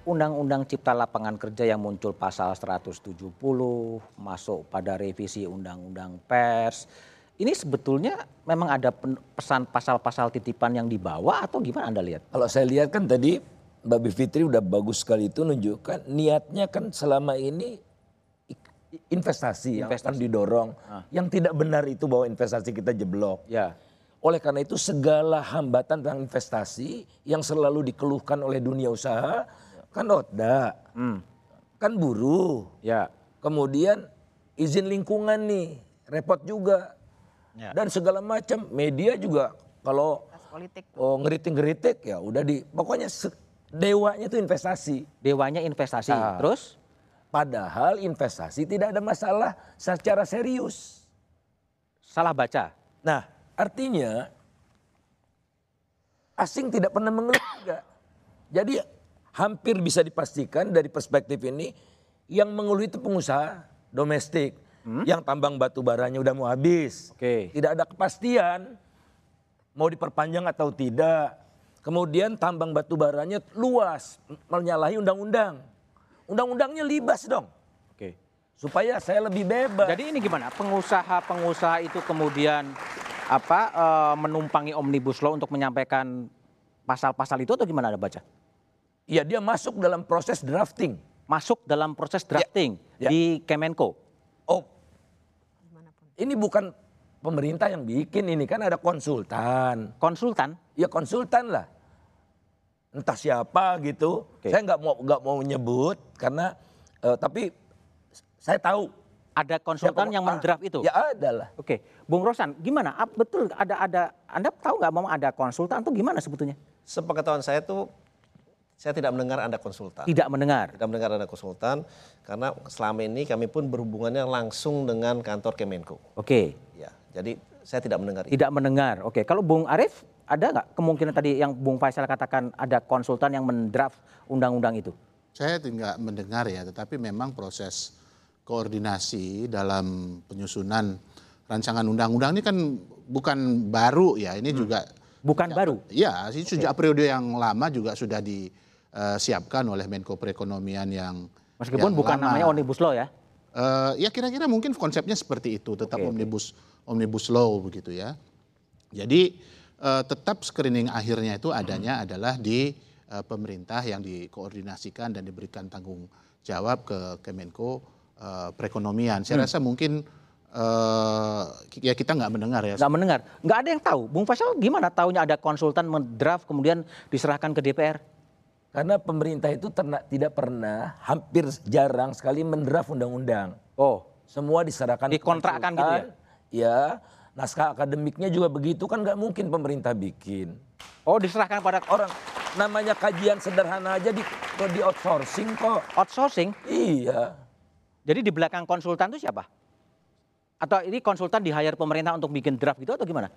Undang-Undang Cipta Lapangan Kerja yang muncul pasal 170 masuk pada revisi Undang-Undang Pers ini sebetulnya memang ada pesan pasal-pasal titipan yang dibawa atau gimana Anda lihat? Kalau saya lihat kan tadi Mbak Bivitri udah bagus sekali itu nunjukkan niatnya kan selama ini investasi, investasi. yang akan didorong. Ah. Yang tidak benar itu bahwa investasi kita jeblok. Ya. Oleh karena itu segala hambatan tentang investasi yang selalu dikeluhkan oleh dunia usaha kan oda, hmm. kan buruh. Ya. Kemudian izin lingkungan nih repot juga ya. dan segala macam. Media juga kalau oh ngeritik-ngeritik ya udah di pokoknya dewanya itu investasi. Dewanya investasi. Nah, terus? Padahal investasi tidak ada masalah secara serius. Salah baca. Nah artinya asing tidak pernah mengeluh juga. Jadi hampir bisa dipastikan dari perspektif ini yang mengeluh itu pengusaha domestik hmm? yang tambang batu baranya udah mau habis. Okay. Tidak ada kepastian mau diperpanjang atau tidak. Kemudian tambang batu baranya luas, menyalahi undang-undang. Undang-undangnya libas dong. Oke. Supaya saya lebih bebas. Jadi ini gimana? Pengusaha-pengusaha itu kemudian apa e, menumpangi omnibus law untuk menyampaikan pasal-pasal itu atau gimana ada baca? Iya, dia masuk dalam proses drafting. Masuk dalam proses drafting ya, ya. di Kemenko. Oh, ini bukan pemerintah yang bikin ini kan ada konsultan. Konsultan? Ya konsultan lah. Entah siapa gitu. Okay. Saya nggak mau nggak mau menyebut karena uh, tapi saya tahu ada konsultan siapa, yang mendraft itu. Ya ada lah. Oke, Bung Rosan, gimana? Betul ada ada Anda tahu nggak mau ada konsultan atau gimana sebetulnya? Sepengetahuan saya tuh saya tidak mendengar Anda konsultan. Tidak mendengar? Tidak mendengar Anda konsultan, karena selama ini kami pun berhubungannya langsung dengan kantor Kemenko. Oke. Ya, jadi saya tidak mendengar Tidak itu. mendengar, oke. Kalau Bung Arief, ada nggak kemungkinan tadi yang Bung Faisal katakan ada konsultan yang mendraft undang-undang itu? Saya tidak mendengar ya, tetapi memang proses koordinasi dalam penyusunan rancangan undang-undang ini kan bukan baru ya, ini hmm. juga bukan ya, baru. Ya, sejak periode yang lama juga sudah di uh, siapkan oleh Menko Perekonomian yang meskipun yang bukan lama. namanya omnibus law ya. Uh, ya kira-kira mungkin konsepnya seperti itu, tetap okay, omnibus okay. omnibus law begitu ya. Jadi uh, tetap screening akhirnya itu adanya hmm. adalah di uh, pemerintah yang dikoordinasikan dan diberikan tanggung jawab ke Kemenko uh, Perekonomian. Saya hmm. rasa mungkin uh, ya kita nggak mendengar ya. Nggak mendengar, nggak ada yang tahu. Bung Faisal gimana tahunya ada konsultan mendraft kemudian diserahkan ke DPR? Karena pemerintah itu terna, tidak pernah, hampir jarang sekali mendraft undang-undang. Oh, semua diserahkan dikontrakkan gitu ya? Ya, naskah akademiknya juga begitu kan nggak mungkin pemerintah bikin. Oh, diserahkan pada orang. Namanya kajian sederhana aja di di outsourcing kok. Outsourcing? Iya. Jadi di belakang konsultan itu siapa? Atau ini konsultan di hire pemerintah untuk bikin draft gitu atau gimana?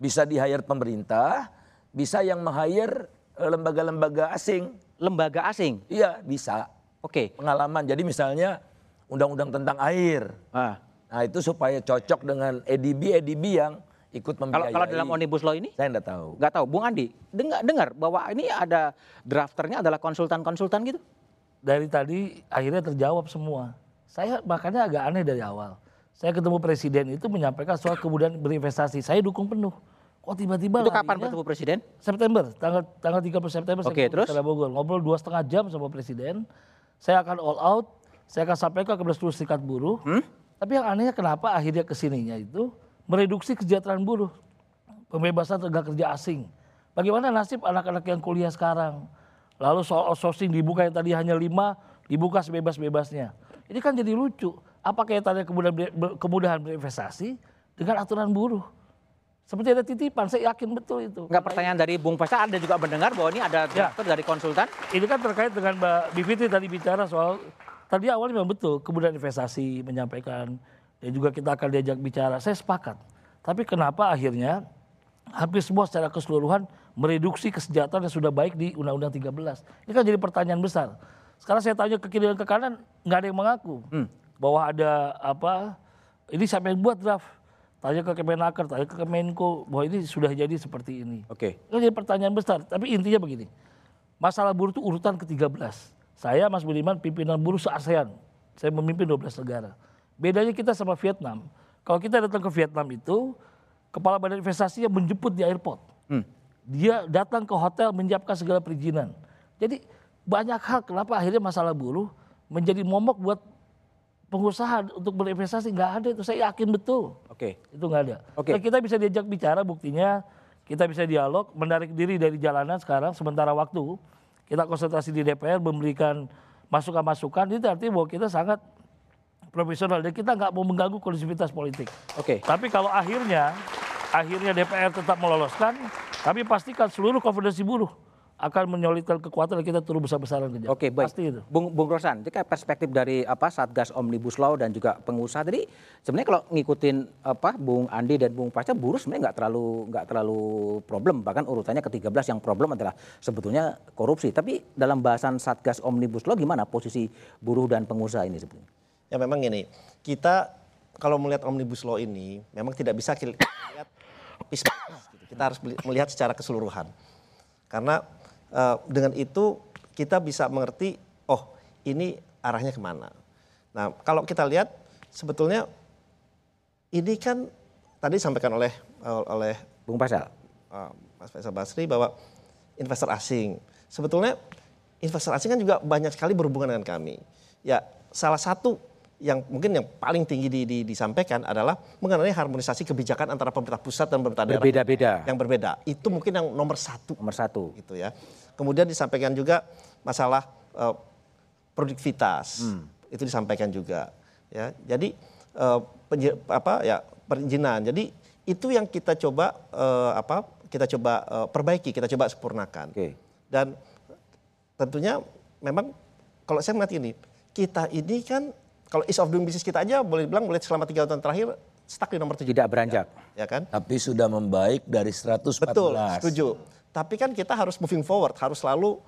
Bisa di hire pemerintah, bisa yang eh, lembaga-lembaga asing. Lembaga asing? Iya, bisa. Oke. Okay. Pengalaman. Jadi misalnya undang-undang tentang air. Ah. Nah itu supaya cocok dengan EDB, EDB yang ikut membiayai. Kalau, kalau dalam omnibus law ini? Saya nggak tahu. Nggak tahu. Bung Andi, dengar, dengar bahwa ini ada drafternya adalah konsultan-konsultan gitu? Dari tadi akhirnya terjawab semua. Saya makanya agak aneh dari awal saya ketemu presiden itu menyampaikan soal kemudian berinvestasi. Saya dukung penuh. Kok tiba-tiba Itu kapan bertemu presiden? September, tanggal tanggal 30 September Oke, okay, terus? Bogor. Ngobrol dua setengah jam sama presiden. Saya akan all out, saya akan sampaikan kepada seluruh serikat buruh. Hmm? Tapi yang anehnya kenapa akhirnya ke sininya itu mereduksi kesejahteraan buruh. Pembebasan tenaga kerja asing. Bagaimana nasib anak-anak yang kuliah sekarang? Lalu soal outsourcing dibuka yang tadi hanya lima, dibuka sebebas-bebasnya. Ini kan jadi lucu apa kaitannya kemudahan, kemudahan berinvestasi dengan aturan buruh? Seperti ada titipan, saya yakin betul itu. Enggak pertanyaan dari Bung Pasha, Anda juga mendengar bahwa ini ada ya. dari konsultan? Ini kan terkait dengan Mbak Bivitri tadi bicara soal, tadi awalnya memang betul, kemudahan investasi menyampaikan, dan juga kita akan diajak bicara, saya sepakat. Tapi kenapa akhirnya hampir semua secara keseluruhan mereduksi kesejahteraan yang sudah baik di Undang-Undang 13. Ini kan jadi pertanyaan besar. Sekarang saya tanya ke kiri dan ke kanan, nggak ada yang mengaku. Hmm bahwa ada apa ini siapa yang buat draft tanya ke Kemenaker tanya ke Kemenko bahwa ini sudah jadi seperti ini. Oke. Okay. jadi pertanyaan besar tapi intinya begini. Masalah buruh itu urutan ke-13 saya Mas Budiman pimpinan buruh se-ASEAN. Saya memimpin 12 negara. Bedanya kita sama Vietnam. Kalau kita datang ke Vietnam itu kepala badan investasi yang menjemput di airport. Hmm. dia datang ke hotel menyiapkan segala perizinan. Jadi banyak hal kenapa akhirnya masalah buruh menjadi momok buat pengusaha untuk berinvestasi nggak ada itu saya yakin betul. Oke. Okay. Itu nggak ada. Oke. Okay. Nah, kita bisa diajak bicara buktinya kita bisa dialog menarik diri dari jalanan sekarang sementara waktu kita konsentrasi di DPR memberikan masukan-masukan itu artinya bahwa kita sangat profesional dan kita nggak mau mengganggu kondusivitas politik. Oke. Okay. Tapi kalau akhirnya akhirnya DPR tetap meloloskan, kami pastikan seluruh konfederasi buruh akan menyolidkan kekuatan kita turun besar-besaran kerja. Oke, baik. Pasti itu. Bung, Bung Rosan, jika perspektif dari apa Satgas Omnibus Law dan juga pengusaha tadi sebenarnya kalau ngikutin apa Bung Andi dan Bung Pasca buruh sebenarnya nggak terlalu nggak terlalu problem bahkan urutannya ke-13 yang problem adalah sebetulnya korupsi. Tapi dalam bahasan Satgas Omnibus Law gimana posisi buruh dan pengusaha ini sebetulnya? Ya memang ini kita kalau melihat Omnibus Law ini memang tidak bisa kita lihat gitu. Kita harus melihat secara keseluruhan. Karena uh, dengan itu kita bisa mengerti oh ini arahnya ke mana. Nah kalau kita lihat sebetulnya ini kan tadi disampaikan oleh oleh Bung Pasal, uh, Mas Faisal Basri bahwa investor asing sebetulnya investor asing kan juga banyak sekali berhubungan dengan kami. Ya salah satu yang mungkin yang paling tinggi di, di, disampaikan adalah mengenai harmonisasi kebijakan antara pemerintah pusat dan pemerintah daerah. Berbeda-beda. Yang berbeda. Itu mungkin yang nomor satu. Nomor satu. Gitu ya. Kemudian disampaikan juga masalah uh, produktivitas. Hmm. itu disampaikan juga ya. Jadi uh, penj- apa ya perizinan. Jadi itu yang kita coba uh, apa kita coba uh, perbaiki kita coba sempurnakan. Okay. dan tentunya memang kalau saya melihat ini kita ini kan kalau ease of doing business kita aja boleh bilang boleh selama tiga tahun terakhir stuck di nomor tujuh. Tidak beranjak. Ya, ya kan? Tapi sudah membaik dari 114. Betul, setuju. Tapi kan kita harus moving forward, harus selalu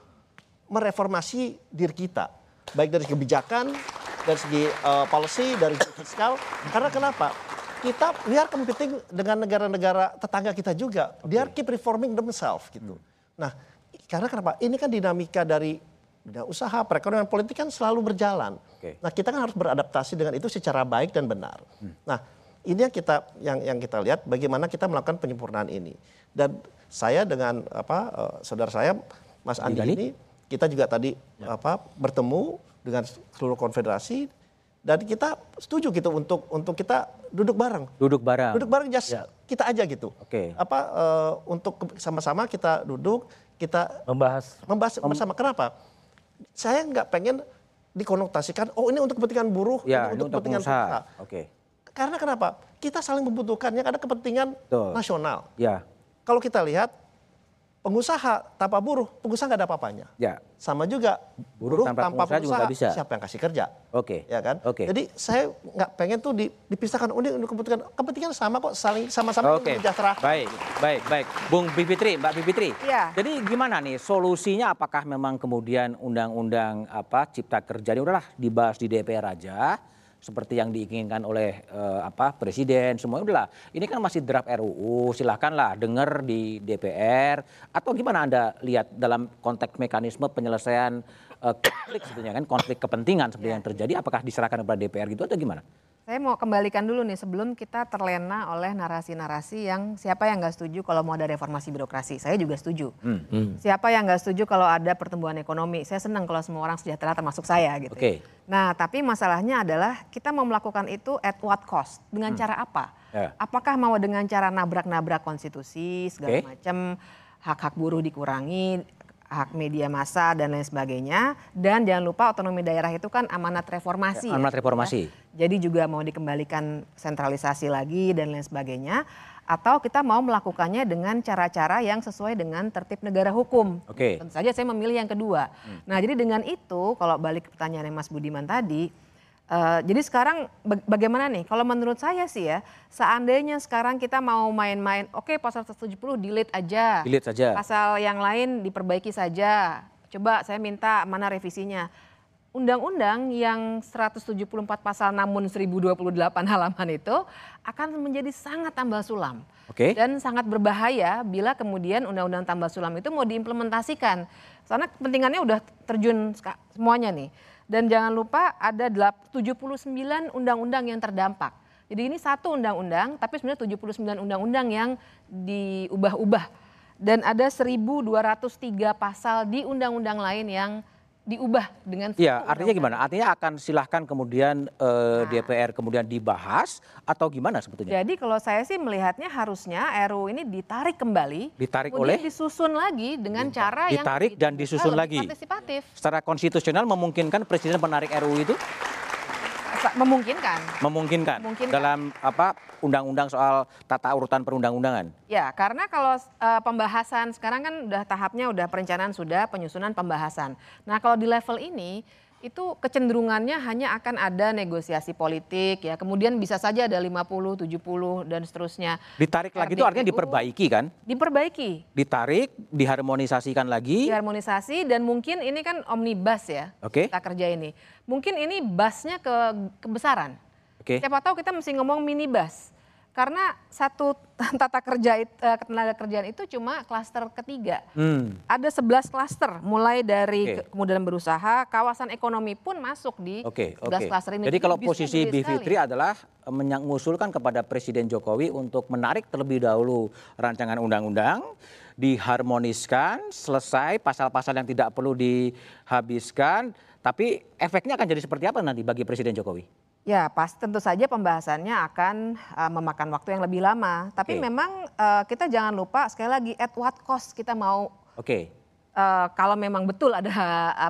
mereformasi diri kita. Baik dari kebijakan, dari segi uh, policy, dari segi fiskal. Karena kenapa? Kita biar competing dengan negara-negara tetangga kita juga. Biar keep reforming themselves gitu. Nah, karena kenapa? Ini kan dinamika dari bidang usaha, perekonomian politik kan selalu berjalan. Okay. Nah kita kan harus beradaptasi dengan itu secara baik dan benar. Hmm. Nah ini yang kita yang yang kita lihat bagaimana kita melakukan penyempurnaan ini. Dan saya dengan apa uh, saudara saya Mas Andi ini kita juga tadi ya. apa bertemu dengan seluruh konfederasi dan kita setuju gitu untuk untuk kita duduk bareng. Duduk bareng. Duduk bareng just ya. kita aja gitu. Oke. Okay. Apa uh, untuk sama-sama kita duduk, kita membahas membahas bersama. Kenapa? Saya nggak pengen dikonotasikan oh ini untuk kepentingan buruh, ya, ini, untuk kepentingan pengusaha. Oke. Okay. Karena kenapa? Kita saling membutuhkannya karena kepentingan Tuh. nasional. Ya. Kalau kita lihat pengusaha tanpa buruh, pengusaha nggak ada apa-apanya. Ya. Sama juga buruh, buruh tanpa, tanpa pengusaha, pengusaha juga bisa. siapa yang kasih kerja? Oke. Okay. Ya kan? Oke. Okay. Jadi saya nggak pengen tuh dipisahkan ini untuk kepentingan kepentingan sama kok saling sama-sama okay. sejahtera. Baik, baik, baik. Bung Bivitri, Mbak Bivitri. Iya. Jadi gimana nih solusinya apakah memang kemudian undang-undang apa cipta kerja ini udahlah dibahas di DPR aja seperti yang diinginkan oleh uh, apa presiden semua udahlah ini kan masih draft RUU silahkanlah dengar di DPR atau gimana anda lihat dalam konteks mekanisme penyelesaian uh, konflik sebetulnya kan konflik kepentingan seperti ya. yang terjadi apakah diserahkan kepada DPR gitu atau gimana? Saya mau kembalikan dulu nih sebelum kita terlena oleh narasi-narasi yang siapa yang nggak setuju kalau mau ada reformasi birokrasi. Saya juga setuju. Hmm. Hmm. Siapa yang nggak setuju kalau ada pertumbuhan ekonomi. Saya senang kalau semua orang sejahtera termasuk saya gitu. Okay. Nah tapi masalahnya adalah kita mau melakukan itu at what cost? Dengan hmm. cara apa? Yeah. Apakah mau dengan cara nabrak-nabrak konstitusi segala okay. macam hak-hak buruh dikurangi, hak media massa dan lain sebagainya. Dan jangan lupa otonomi daerah itu kan amanat reformasi. Ya, amanat reformasi. Ya. Jadi juga mau dikembalikan sentralisasi lagi dan lain sebagainya. Atau kita mau melakukannya dengan cara-cara yang sesuai dengan tertib negara hukum. Oke. Tentu saja saya memilih yang kedua. Hmm. Nah jadi dengan itu kalau balik ke pertanyaan Mas Budiman tadi Uh, jadi sekarang bagaimana nih? Kalau menurut saya sih ya, seandainya sekarang kita mau main-main, oke okay, pasal 170 delete aja. Delete saja. Pasal yang lain diperbaiki saja. Coba saya minta mana revisinya. Undang-undang yang 174 pasal namun 1028 halaman itu akan menjadi sangat tambal sulam. Oke. Okay. Dan sangat berbahaya bila kemudian undang-undang tambal sulam itu mau diimplementasikan. Karena kepentingannya udah terjun semuanya nih. Dan jangan lupa ada 79 undang-undang yang terdampak. Jadi ini satu undang-undang, tapi sebenarnya 79 undang-undang yang diubah-ubah. Dan ada 1.203 pasal di undang-undang lain yang diubah dengan Iya, artinya gimana? Artinya akan silahkan kemudian eh, nah. DPR kemudian dibahas atau gimana sebetulnya? Jadi kalau saya sih melihatnya harusnya RUU ini ditarik kembali, ditarik oleh disusun lagi dengan cara ditarik yang ditarik dan disusun lagi. Partisipatif. Secara konstitusional memungkinkan presiden menarik RUU itu? Memungkinkan. Memungkinkan. Memungkinkan. Dalam apa undang-undang soal tata urutan perundang-undangan. Ya, karena kalau uh, pembahasan sekarang kan udah tahapnya udah perencanaan sudah penyusunan pembahasan. Nah, kalau di level ini itu kecenderungannya hanya akan ada negosiasi politik ya. Kemudian bisa saja ada 50, 70 dan seterusnya. Ditarik lagi itu artinya diperbaiki kan? Diperbaiki. Ditarik, diharmonisasikan lagi. Diharmonisasi dan mungkin ini kan omnibus ya. Oke. Okay. Kita kerja ini. Mungkin ini busnya ke kebesaran. Oke. Okay. Siapa tahu kita mesti ngomong minibus karena satu tata kerja uh, tenaga kerjaan itu cuma klaster ketiga. Hmm. Ada 11 klaster mulai dari okay. kemudian berusaha, kawasan ekonomi pun masuk di okay, 11 okay. klaster ini. Jadi kalau posisi B Fitri adalah eh, mengusulkan kepada Presiden Jokowi untuk menarik terlebih dahulu rancangan undang-undang diharmoniskan, selesai pasal-pasal yang tidak perlu dihabiskan, tapi efeknya akan jadi seperti apa nanti bagi Presiden Jokowi? Ya, pas tentu saja pembahasannya akan uh, memakan waktu yang lebih lama. Tapi okay. memang uh, kita jangan lupa sekali lagi at what cost kita mau. Oke. Okay. Uh, kalau memang betul ada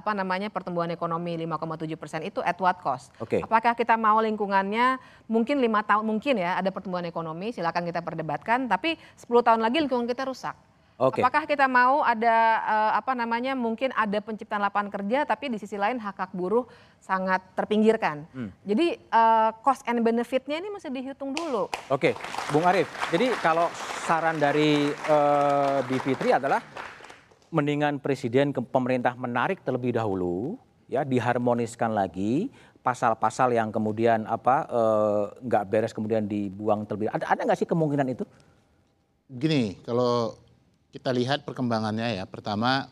apa namanya pertumbuhan ekonomi 5,7 persen itu at what cost? Okay. Apakah kita mau lingkungannya mungkin lima tahun mungkin ya ada pertumbuhan ekonomi silakan kita perdebatkan. Tapi 10 tahun lagi lingkungan kita rusak. Okay. Apakah kita mau ada uh, apa namanya mungkin ada penciptaan lapangan kerja tapi di sisi lain hak hak buruh sangat terpinggirkan. Hmm. Jadi uh, cost and benefitnya ini masih dihitung dulu. Oke, okay. Bung Arief. Jadi kalau saran dari uh, Bivitri adalah mendingan presiden ke pemerintah menarik terlebih dahulu ya diharmoniskan lagi pasal-pasal yang kemudian apa nggak uh, beres kemudian dibuang terlebih. Ada ada nggak sih kemungkinan itu? Gini, kalau kita lihat perkembangannya ya. Pertama,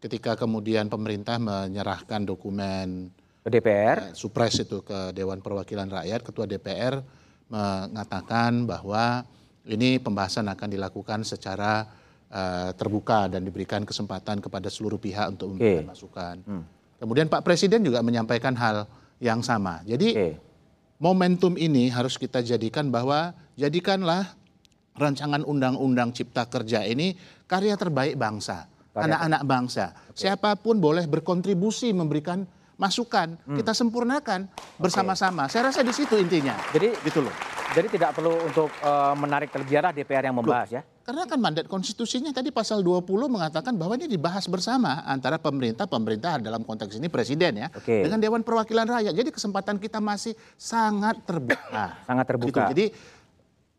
ketika kemudian pemerintah menyerahkan dokumen ke DPR, eh, supres itu ke Dewan Perwakilan Rakyat, Ketua DPR mengatakan bahwa ini pembahasan akan dilakukan secara uh, terbuka dan diberikan kesempatan kepada seluruh pihak untuk memberikan okay. masukan. Hmm. Kemudian Pak Presiden juga menyampaikan hal yang sama. Jadi okay. momentum ini harus kita jadikan bahwa jadikanlah rancangan undang-undang cipta kerja ini karya terbaik bangsa, anak-anak bangsa. Okay. Siapa pun boleh berkontribusi memberikan masukan, hmm. kita sempurnakan bersama-sama. Saya rasa di situ intinya. Jadi gitu loh. Jadi tidak perlu untuk uh, menarik biara DPR yang membahas Loh, ya. Karena kan mandat konstitusinya tadi pasal 20 mengatakan bahwa ini dibahas bersama antara pemerintah, pemerintah dalam konteks ini presiden ya, okay. dengan Dewan Perwakilan Rakyat. Jadi kesempatan kita masih sangat terbuka. sangat terbuka. Gitu. Jadi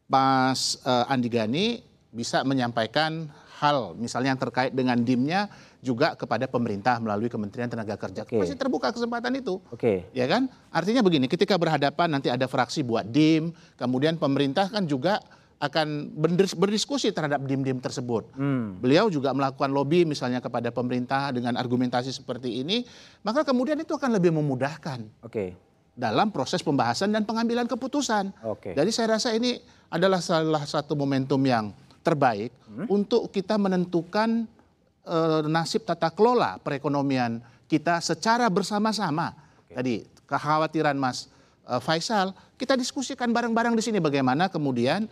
Mas uh, Andi Gani bisa menyampaikan hal misalnya yang terkait dengan dimnya juga kepada pemerintah melalui Kementerian Tenaga Kerja. Okay. Masih terbuka kesempatan itu. Oke. Okay. Ya kan? Artinya begini, ketika berhadapan nanti ada fraksi buat dim, kemudian pemerintah kan juga akan berdiskusi terhadap dim-dim tersebut. Hmm. Beliau juga melakukan lobby misalnya kepada pemerintah dengan argumentasi seperti ini, maka kemudian itu akan lebih memudahkan. Oke. Okay. Dalam proses pembahasan dan pengambilan keputusan. Okay. Jadi saya rasa ini adalah salah satu momentum yang terbaik hmm? untuk kita menentukan uh, nasib tata kelola perekonomian kita secara bersama-sama. Okay. Tadi kekhawatiran Mas uh, Faisal, kita diskusikan bareng-bareng di sini bagaimana kemudian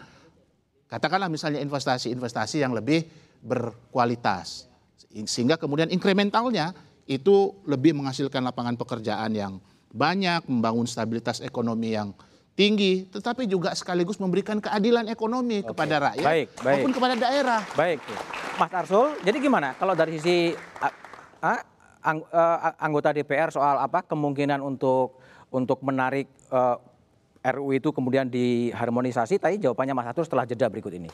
katakanlah misalnya investasi-investasi yang lebih berkualitas sehingga kemudian inkrementalnya itu lebih menghasilkan lapangan pekerjaan yang banyak, membangun stabilitas ekonomi yang tinggi, tetapi juga sekaligus memberikan keadilan ekonomi Oke. kepada rakyat baik, baik. maupun kepada daerah. Baik. Mas Arsul, jadi gimana kalau dari sisi uh, ang, uh, anggota DPR soal apa kemungkinan untuk untuk menarik uh, RU itu kemudian diharmonisasi? Tadi jawabannya Mas Arsul setelah jeda berikut ini.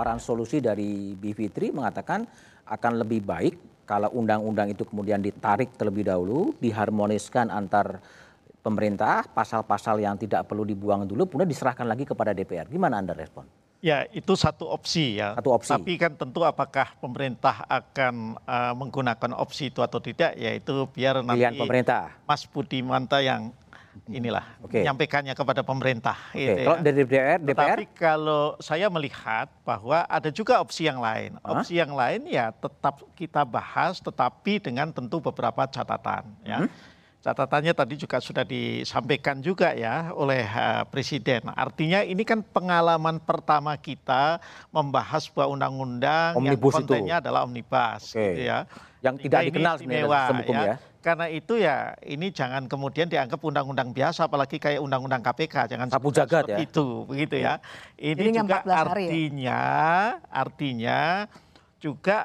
Tawaran solusi dari Bivitri mengatakan akan lebih baik kalau undang-undang itu kemudian ditarik terlebih dahulu, diharmoniskan antar pemerintah, pasal-pasal yang tidak perlu dibuang dulu, kemudian diserahkan lagi kepada DPR. Gimana Anda respon? Ya, itu satu opsi ya. Satu opsi. Tapi kan tentu apakah pemerintah akan uh, menggunakan opsi itu atau tidak, yaitu biar Pilihan nanti pemerintah. Mas Manta yang inilah menyampaikannya kepada pemerintah. Gitu kalau ya. dari DPR, DPR? Tapi kalau saya melihat bahwa ada juga opsi yang lain. Huh? Opsi yang lain ya tetap kita bahas, tetapi dengan tentu beberapa catatan. Ya. Hmm? Catatannya tadi juga sudah disampaikan juga ya oleh uh, Presiden. Artinya ini kan pengalaman pertama kita membahas sebuah undang-undang yang kontennya itu. adalah omnibus, okay. gitu ya. Yang tidak dikenal sebenarnya dalam hukum ya. ya karena itu ya ini jangan kemudian dianggap undang-undang biasa apalagi kayak undang-undang KPK jangan sapu jagat ya itu begitu ya ini Jadi juga ya? artinya ya? artinya juga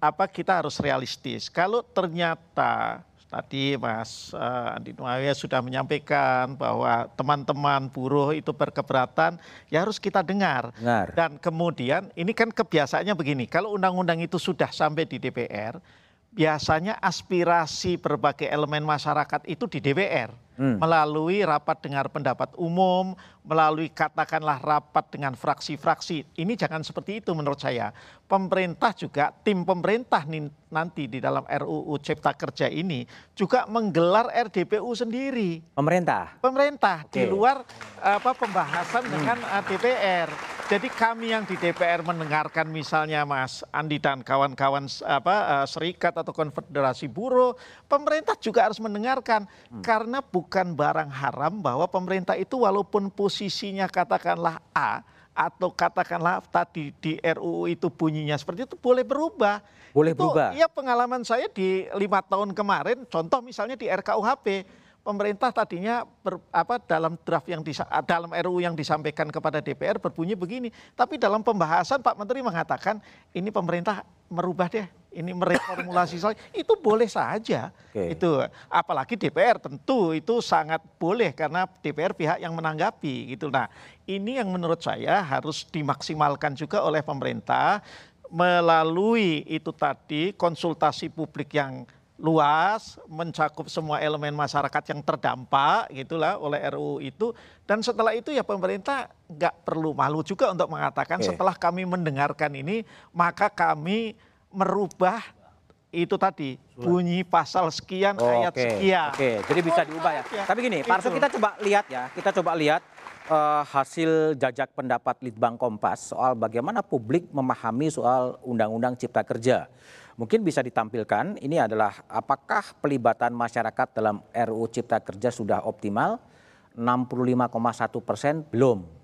apa kita harus realistis kalau ternyata tadi Mas uh, Andi Nuawia sudah menyampaikan bahwa teman-teman buruh itu berkeberatan ya harus kita dengar. dengar dan kemudian ini kan kebiasaannya begini kalau undang-undang itu sudah sampai di DPR biasanya aspirasi berbagai elemen masyarakat itu di DPR hmm. melalui rapat dengar pendapat umum, melalui katakanlah rapat dengan fraksi-fraksi. Ini jangan seperti itu menurut saya. Pemerintah juga tim pemerintah nanti di dalam RUU Cipta Kerja ini juga menggelar RDPU sendiri. Pemerintah. Pemerintah okay. di luar apa pembahasan hmm. dengan uh, DPR. Jadi kami yang di DPR mendengarkan misalnya Mas Andi dan kawan-kawan apa uh, serikat atau konfederasi buruh, pemerintah juga harus mendengarkan hmm. karena bukan barang haram bahwa pemerintah itu walaupun posisinya katakanlah A atau katakanlah tadi di RUU itu bunyinya seperti itu boleh berubah. Boleh itu, berubah. Iya pengalaman saya di lima tahun kemarin, contoh misalnya di RKUHP pemerintah tadinya ber, apa dalam draft yang disa, dalam RUU yang disampaikan kepada DPR berbunyi begini, tapi dalam pembahasan Pak Menteri mengatakan ini pemerintah merubah deh, ini mereformulasi soal itu boleh saja. Okay. Itu apalagi DPR tentu itu sangat boleh karena DPR pihak yang menanggapi gitu. Nah, ini yang menurut saya harus dimaksimalkan juga oleh pemerintah melalui itu tadi konsultasi publik yang luas, mencakup semua elemen masyarakat yang terdampak gitulah oleh RUU itu dan setelah itu ya pemerintah nggak perlu malu juga untuk mengatakan okay. setelah kami mendengarkan ini maka kami merubah itu tadi bunyi pasal sekian oh, ayat okay. sekian. Oke, okay. jadi bisa diubah ya. ya. Tapi gini, Pak Arso kita coba lihat ya, kita coba lihat uh, hasil jajak pendapat Litbang Kompas soal bagaimana publik memahami soal Undang-Undang Cipta Kerja. Mungkin bisa ditampilkan ini adalah apakah pelibatan masyarakat dalam RUU Cipta Kerja sudah optimal? 65,1 persen belum.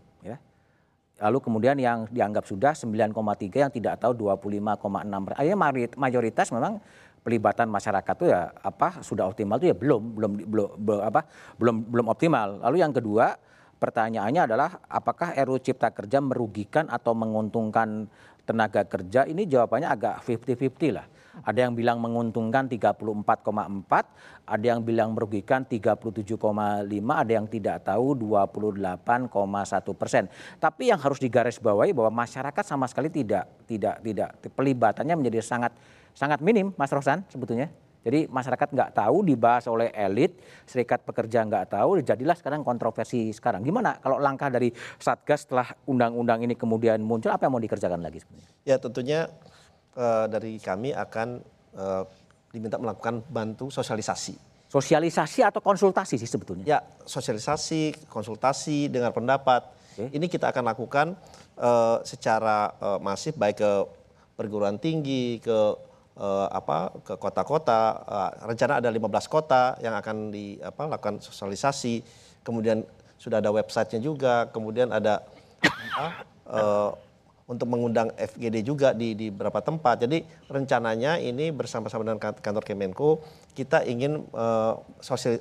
Lalu kemudian yang dianggap sudah 9,3 yang tidak tahu 25,6 Akhirnya mayoritas memang pelibatan masyarakat itu ya apa sudah optimal itu ya belum belum belum, apa belum belum optimal. Lalu yang kedua pertanyaannya adalah apakah RUU Cipta Kerja merugikan atau menguntungkan tenaga kerja? Ini jawabannya agak 50-50 lah. Ada yang bilang menguntungkan 34,4, ada yang bilang merugikan 37,5, ada yang tidak tahu 28,1 persen. Tapi yang harus digarisbawahi bahwa masyarakat sama sekali tidak tidak tidak pelibatannya menjadi sangat sangat minim, Mas Rosan sebetulnya. Jadi masyarakat nggak tahu dibahas oleh elit, serikat pekerja nggak tahu, jadilah sekarang kontroversi sekarang. Gimana kalau langkah dari Satgas setelah undang-undang ini kemudian muncul, apa yang mau dikerjakan lagi sebenarnya? Ya tentunya uh, dari kami akan uh, diminta melakukan bantu sosialisasi. Sosialisasi atau konsultasi sih sebetulnya? Ya, sosialisasi, konsultasi, dengar pendapat. Okay. Ini kita akan lakukan uh, secara uh, masif baik ke perguruan tinggi, ke uh, apa ke kota-kota. Uh, rencana ada 15 kota yang akan di apa lakukan sosialisasi. Kemudian sudah ada websitenya juga. Kemudian ada uh, untuk mengundang FGD juga di, di beberapa tempat. Jadi rencananya ini bersama-sama dengan kantor Kemenko kita ingin uh,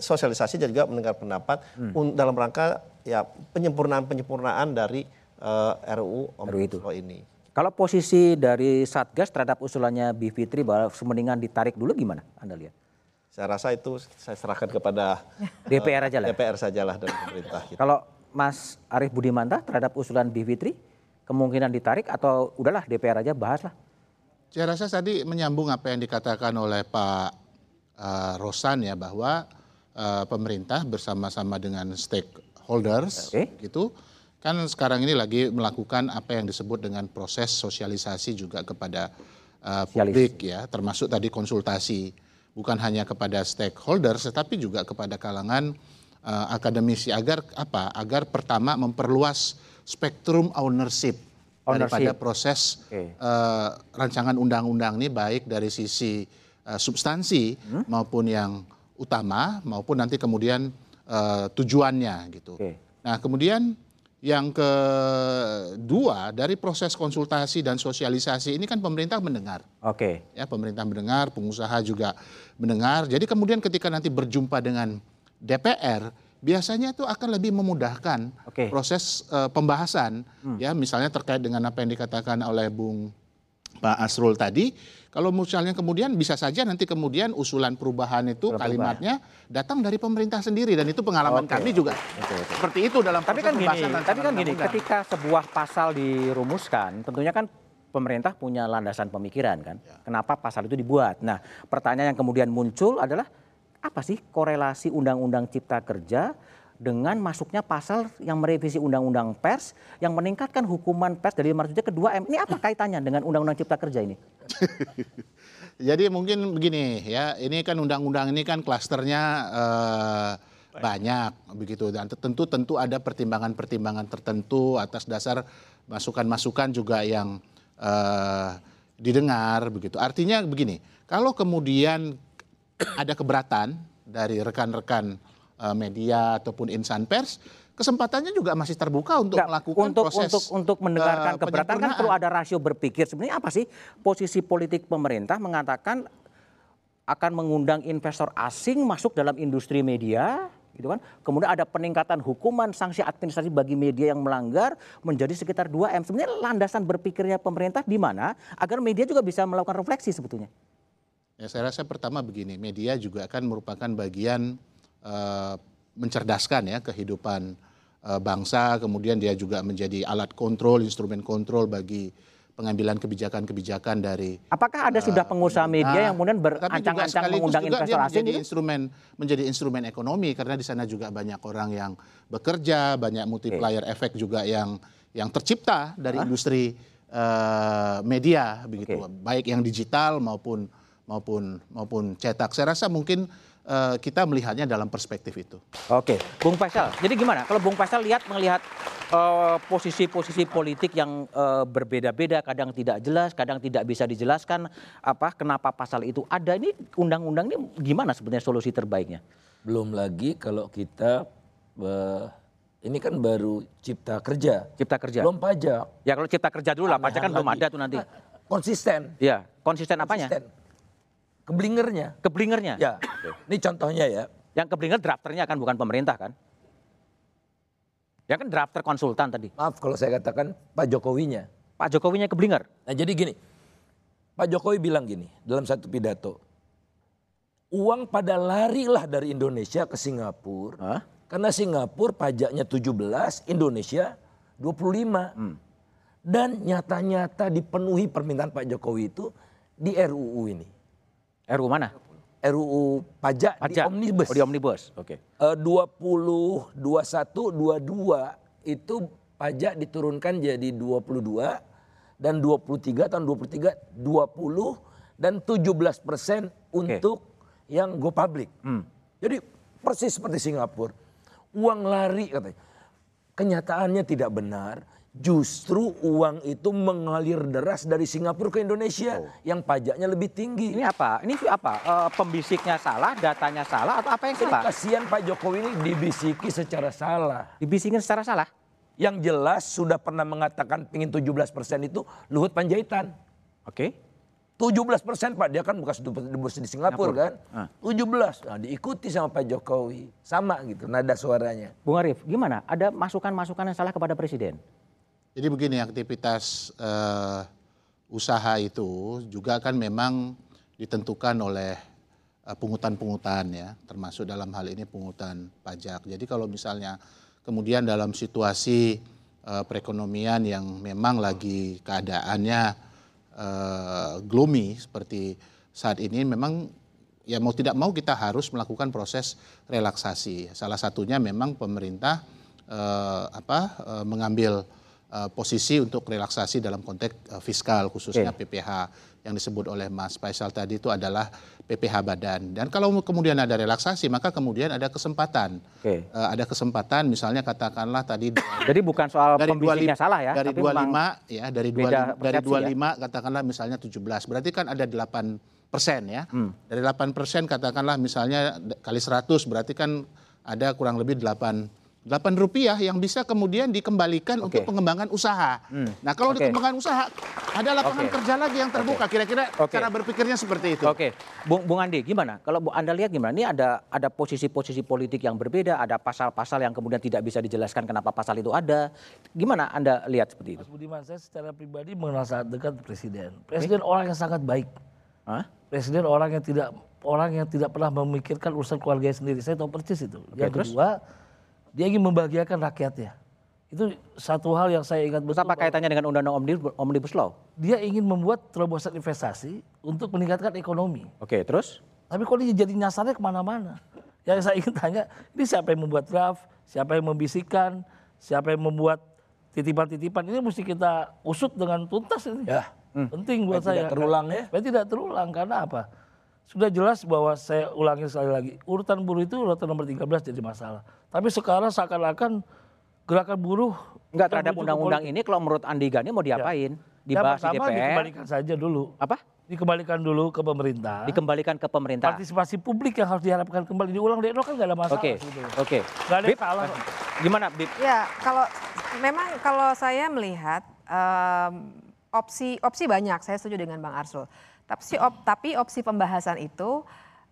sosialisasi dan juga mendengar pendapat hmm. dalam rangka ya penyempurnaan-penyempurnaan dari uh, RUU Omnibus Law ini. Kalau posisi dari Satgas terhadap usulannya Bivitri bahwa semendingan ditarik dulu gimana Anda lihat? Saya rasa itu saya serahkan kepada DPR aja lah. DPR sajalah dan pemerintah. Gitu. Kalau Mas Arief Budimanta terhadap usulan Bivitri kemungkinan ditarik atau udahlah DPR aja bahas lah. Saya rasa tadi menyambung apa yang dikatakan oleh Pak uh, Rosan ya bahwa uh, pemerintah bersama-sama dengan stakeholders okay. gitu kan sekarang ini lagi melakukan apa yang disebut dengan proses sosialisasi juga kepada uh, publik ya termasuk tadi konsultasi bukan hanya kepada stakeholders tetapi juga kepada kalangan uh, akademisi agar apa agar pertama memperluas spektrum ownership, ownership. daripada proses okay. uh, eh, rancangan undang-undang ini baik dari sisi uh, substansi hmm? maupun yang utama maupun nanti kemudian uh, tujuannya gitu. Okay. Nah kemudian yang kedua dari proses konsultasi dan sosialisasi ini kan pemerintah mendengar. Oke. Okay. Ya pemerintah mendengar, pengusaha juga mendengar. Jadi kemudian ketika nanti berjumpa dengan DPR biasanya itu akan lebih memudahkan okay. proses uh, pembahasan hmm. ya misalnya terkait dengan apa yang dikatakan oleh Bung Pak Asrul tadi kalau misalnya kemudian bisa saja nanti kemudian usulan perubahan itu Perubahan. kalimatnya datang dari pemerintah sendiri dan itu pengalaman okay. kami juga okay, okay. seperti itu dalam tapi kan gini tapi kan gini ketika sebuah pasal dirumuskan tentunya kan pemerintah punya landasan pemikiran kan ya. kenapa pasal itu dibuat nah pertanyaan yang kemudian muncul adalah apa sih korelasi undang-undang cipta kerja dengan masuknya pasal yang merevisi undang-undang pers yang meningkatkan hukuman pers dari 500 juta ke 2 M. Ini apa kaitannya dengan undang-undang cipta kerja ini? Jadi mungkin begini ya, ini kan undang-undang ini kan klasternya eh, banyak begitu dan tentu tentu ada pertimbangan-pertimbangan tertentu atas dasar masukan-masukan juga yang eh, didengar begitu. Artinya begini, kalau kemudian ada keberatan dari rekan-rekan uh, media ataupun insan pers, kesempatannya juga masih terbuka untuk Nggak, melakukan untuk, proses untuk untuk mendengarkan uh, keberatan kan perlu ada rasio berpikir sebenarnya apa sih posisi politik pemerintah mengatakan akan mengundang investor asing masuk dalam industri media gitu kan. Kemudian ada peningkatan hukuman sanksi administrasi bagi media yang melanggar menjadi sekitar 2 M. Sebenarnya landasan berpikirnya pemerintah di mana agar media juga bisa melakukan refleksi sebetulnya. Ya, saya rasa pertama begini, media juga akan merupakan bagian uh, mencerdaskan ya kehidupan uh, bangsa, kemudian dia juga menjadi alat kontrol, instrumen kontrol bagi pengambilan kebijakan-kebijakan dari Apakah ada uh, sudah pengusaha media yang kemudian berancang-ancang mengundang juga investor asing menjadi instrumen menjadi instrumen ekonomi karena di sana juga banyak orang yang bekerja, banyak multiplier okay. efek juga yang yang tercipta dari huh? industri uh, media begitu, okay. baik yang digital maupun maupun maupun cetak. Saya rasa mungkin uh, kita melihatnya dalam perspektif itu. Oke, Bung Faisal. Jadi gimana? Kalau Bung Faisal lihat melihat posisi-posisi uh, politik yang uh, berbeda-beda, kadang tidak jelas, kadang tidak bisa dijelaskan apa kenapa pasal itu ada. Ini undang-undang ini gimana sebenarnya solusi terbaiknya? Belum lagi kalau kita uh, ini kan baru cipta kerja. Cipta kerja. Belum pajak. Ya kalau cipta kerja dulu lah, pajak kan belum ada tuh nanti. Konsisten. Iya, konsisten apanya? Konsisten Keblingernya. Keblingernya? Ya. Ini contohnya ya. Yang keblinger drafternya kan bukan pemerintah kan? Ya kan drafter konsultan tadi. Maaf kalau saya katakan Pak Jokowinya. Pak Jokowinya keblinger? Nah jadi gini, Pak Jokowi bilang gini dalam satu pidato. Uang pada larilah dari Indonesia ke Singapura. Hah? Karena Singapura pajaknya 17, Indonesia 25. Hmm. Dan nyata-nyata dipenuhi permintaan Pak Jokowi itu di RUU ini. RUU mana? RUU pajak, pajak. di omnibus. Oh, di omnibus. Oke. Okay. Uh, 20 21 22 itu pajak diturunkan jadi 22 dan 23 tahun 23 20 dan 17 persen untuk okay. yang go public. Hmm. Jadi persis seperti Singapura. Uang lari katanya. Kenyataannya tidak benar justru uang itu mengalir deras dari Singapura ke Indonesia oh. yang pajaknya lebih tinggi. Ini apa? Ini apa? E, pembisiknya salah, datanya salah atau apa yang salah? Kasihan Pak Jokowi ini dibisiki secara salah. Dibisikin secara salah? Yang jelas sudah pernah mengatakan pingin 17 persen itu Luhut Panjaitan. Oke. Okay. 17 persen Pak, dia kan bekas dubes di Singapura kan. Ah. 17, nah, diikuti sama Pak Jokowi. Sama gitu nada suaranya. Bung Arief, gimana? Ada masukan-masukan yang salah kepada Presiden? Jadi begini aktivitas uh, usaha itu juga kan memang ditentukan oleh uh, pungutan-pungutan ya, termasuk dalam hal ini pungutan pajak. Jadi kalau misalnya kemudian dalam situasi uh, perekonomian yang memang lagi keadaannya uh, gloomy seperti saat ini memang ya mau tidak mau kita harus melakukan proses relaksasi. Salah satunya memang pemerintah uh, apa uh, mengambil uh, posisi untuk relaksasi dalam konteks uh, fiskal khususnya okay. PPH yang disebut oleh Mas Faisal tadi itu adalah PPH badan. Dan kalau kemudian ada relaksasi maka kemudian ada kesempatan. Okay. Uh, eh, ada kesempatan misalnya katakanlah tadi Jadi bukan soal dari 25 salah ya, dari 25 ya dari 25 dari 25 ya? katakanlah misalnya 17. Berarti kan ada 8 persen ya. Hmm. Dari 8 persen katakanlah misalnya kali 100 berarti kan ada kurang lebih 8 delapan rupiah yang bisa kemudian dikembalikan okay. untuk pengembangan usaha. Hmm. Nah kalau okay. dikembangkan usaha ada lapangan okay. kerja lagi yang terbuka. Kira-kira okay. okay. cara berpikirnya seperti itu. Oke, okay. Bung, Bung Andi gimana? Kalau Bu Anda lihat gimana? Ini ada ada posisi-posisi politik yang berbeda, ada pasal-pasal yang kemudian tidak bisa dijelaskan kenapa pasal itu ada. Gimana Anda lihat seperti itu? Mas Budiman, saya secara pribadi mengenal sangat dekat Presiden. Presiden okay. orang yang sangat baik. Hah? Presiden orang yang tidak orang yang tidak pernah memikirkan urusan keluarga sendiri. Saya tahu persis itu. Okay, yang terus? Dia ingin membahagiakan rakyatnya. Itu satu hal yang saya ingat betul. Apa kaitannya dengan undang-undang omnibus law? Dia ingin membuat terobosan investasi untuk meningkatkan ekonomi. Oke, terus? Tapi kok dia jadi nyasarnya ke mana-mana? Yang saya ingin tanya, ini siapa yang membuat draft? Siapa yang membisikkan? Siapa yang membuat titipan-titipan? Ini mesti kita usut dengan tuntas ini. Ya. Hmm. Penting buat Supaya saya. Tidak terulang ya. Supaya tidak terulang, karena apa? Sudah jelas bahwa saya ulangi sekali lagi, urutan buruh itu urutan nomor 13 jadi masalah. Tapi sekarang seakan-akan gerakan buruh enggak terhadap undang-undang ini kalau menurut Andi Gani mau ya. diapain? Ya. Dibahas di DPR. dikembalikan saja dulu. Apa? Dikembalikan dulu ke pemerintah. Dikembalikan ke pemerintah. Partisipasi publik yang harus diharapkan kembali diulang dari kan gak ada masalah. Oke. Okay. Oke. Okay. Gak ada Bip, salah. Gimana Bib? Ya kalau memang kalau saya melihat um, opsi opsi banyak. Saya setuju dengan Bang Arsul. Tapi, op, tapi opsi pembahasan itu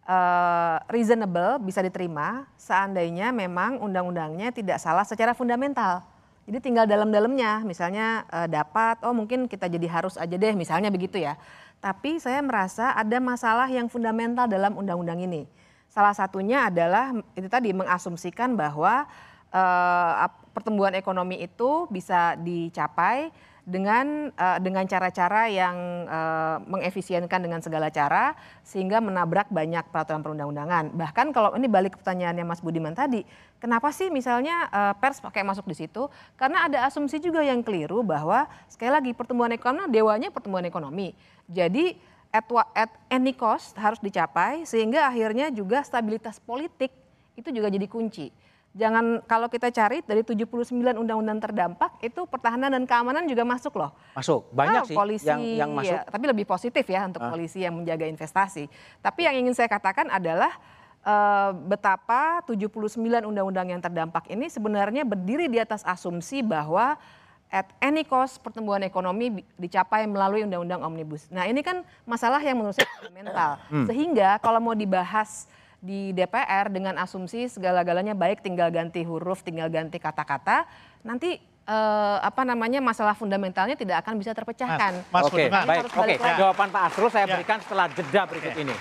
uh, reasonable, bisa diterima seandainya memang undang-undangnya tidak salah secara fundamental. Jadi tinggal dalam-dalamnya, misalnya uh, dapat, oh mungkin kita jadi harus aja deh, misalnya begitu ya. Tapi saya merasa ada masalah yang fundamental dalam undang-undang ini. Salah satunya adalah itu tadi mengasumsikan bahwa uh, pertumbuhan ekonomi itu bisa dicapai dengan uh, dengan cara-cara yang uh, mengefisienkan dengan segala cara sehingga menabrak banyak peraturan perundang-undangan. Bahkan kalau ini balik ke pertanyaannya Mas Budiman tadi, kenapa sih misalnya uh, pers pakai masuk di situ? Karena ada asumsi juga yang keliru bahwa sekali lagi pertumbuhan ekonomi dewanya pertumbuhan ekonomi. Jadi at, at any cost harus dicapai sehingga akhirnya juga stabilitas politik itu juga jadi kunci. Jangan kalau kita cari dari 79 undang-undang terdampak itu pertahanan dan keamanan juga masuk loh. Masuk, banyak ah, sih polisi, yang yang masuk. Ya, tapi lebih positif ya untuk ah. polisi yang menjaga investasi. Tapi yang ingin saya katakan adalah uh, betapa 79 undang-undang yang terdampak ini sebenarnya berdiri di atas asumsi bahwa at any cost pertumbuhan ekonomi dicapai melalui undang-undang omnibus. Nah ini kan masalah yang menurut saya fundamental. Hmm. Sehingga kalau mau dibahas di DPR dengan asumsi segala-galanya baik tinggal ganti huruf, tinggal ganti kata-kata, nanti eh, apa namanya masalah fundamentalnya tidak akan bisa terpecahkan. Mas, Oke, okay, baik. Oke, okay. jawaban Pak Asrul saya ya. berikan setelah jeda berikut okay. ini.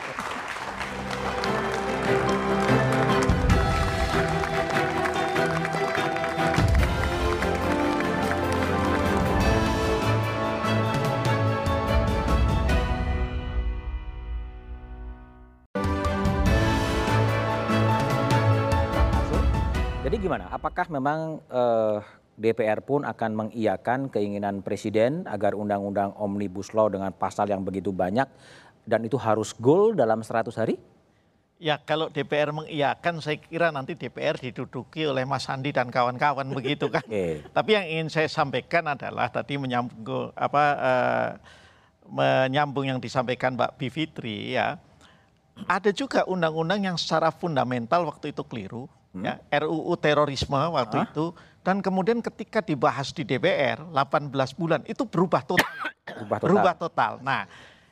Gimana? Apakah memang eh, DPR pun akan mengiyakan keinginan presiden agar undang-undang omnibus law dengan pasal yang begitu banyak dan itu harus goal dalam 100 hari? Ya kalau DPR mengiyakan saya kira nanti DPR diduduki oleh Mas Andi dan kawan-kawan begitu kan. Okay. Tapi yang ingin saya sampaikan adalah tadi menyambung apa uh, menyambung yang disampaikan Mbak Bivitri ya. Ada juga undang-undang yang secara fundamental waktu itu keliru. Ya, RUU terorisme waktu Hah? itu dan kemudian ketika dibahas di DPR 18 bulan itu berubah total. berubah total. Berubah total. Nah,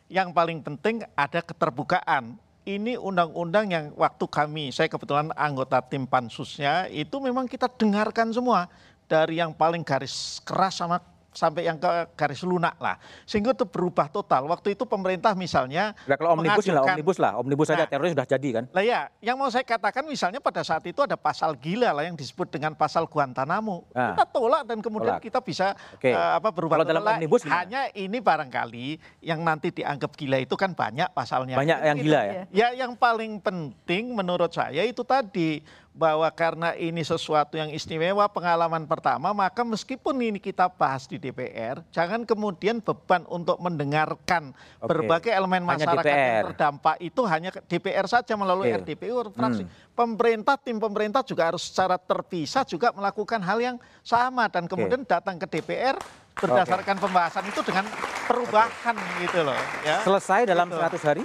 yang paling penting ada keterbukaan. Ini undang-undang yang waktu kami, saya kebetulan anggota tim pansusnya, itu memang kita dengarkan semua. Dari yang paling garis keras sama sampai yang ke garis lunak lah. Sehingga itu berubah total. Waktu itu pemerintah misalnya Nah, kalau omnibus lah, omnibus lah, omnibus saja nah, teroris sudah jadi kan. Lah ya, yang mau saya katakan misalnya pada saat itu ada pasal gila lah yang disebut dengan pasal Guantanamo. Nah, kita tolak dan kemudian tolak. kita bisa okay. uh, eh, apa berubah kalau dalam omnibus hanya ini barangkali yang nanti dianggap gila itu kan banyak pasalnya. Banyak yang gila ya. Ya yang paling penting menurut saya itu tadi bahwa karena ini sesuatu yang istimewa pengalaman pertama maka meskipun ini kita bahas di DPR jangan kemudian beban untuk mendengarkan Oke. berbagai elemen masyarakat yang terdampak itu hanya DPR saja melalui Oke. RDPU fraksi hmm. pemerintah tim pemerintah juga harus secara terpisah juga melakukan hal yang sama dan kemudian Oke. datang ke DPR berdasarkan Oke. pembahasan itu dengan perubahan Oke. gitu loh ya selesai dalam gitu. 100 hari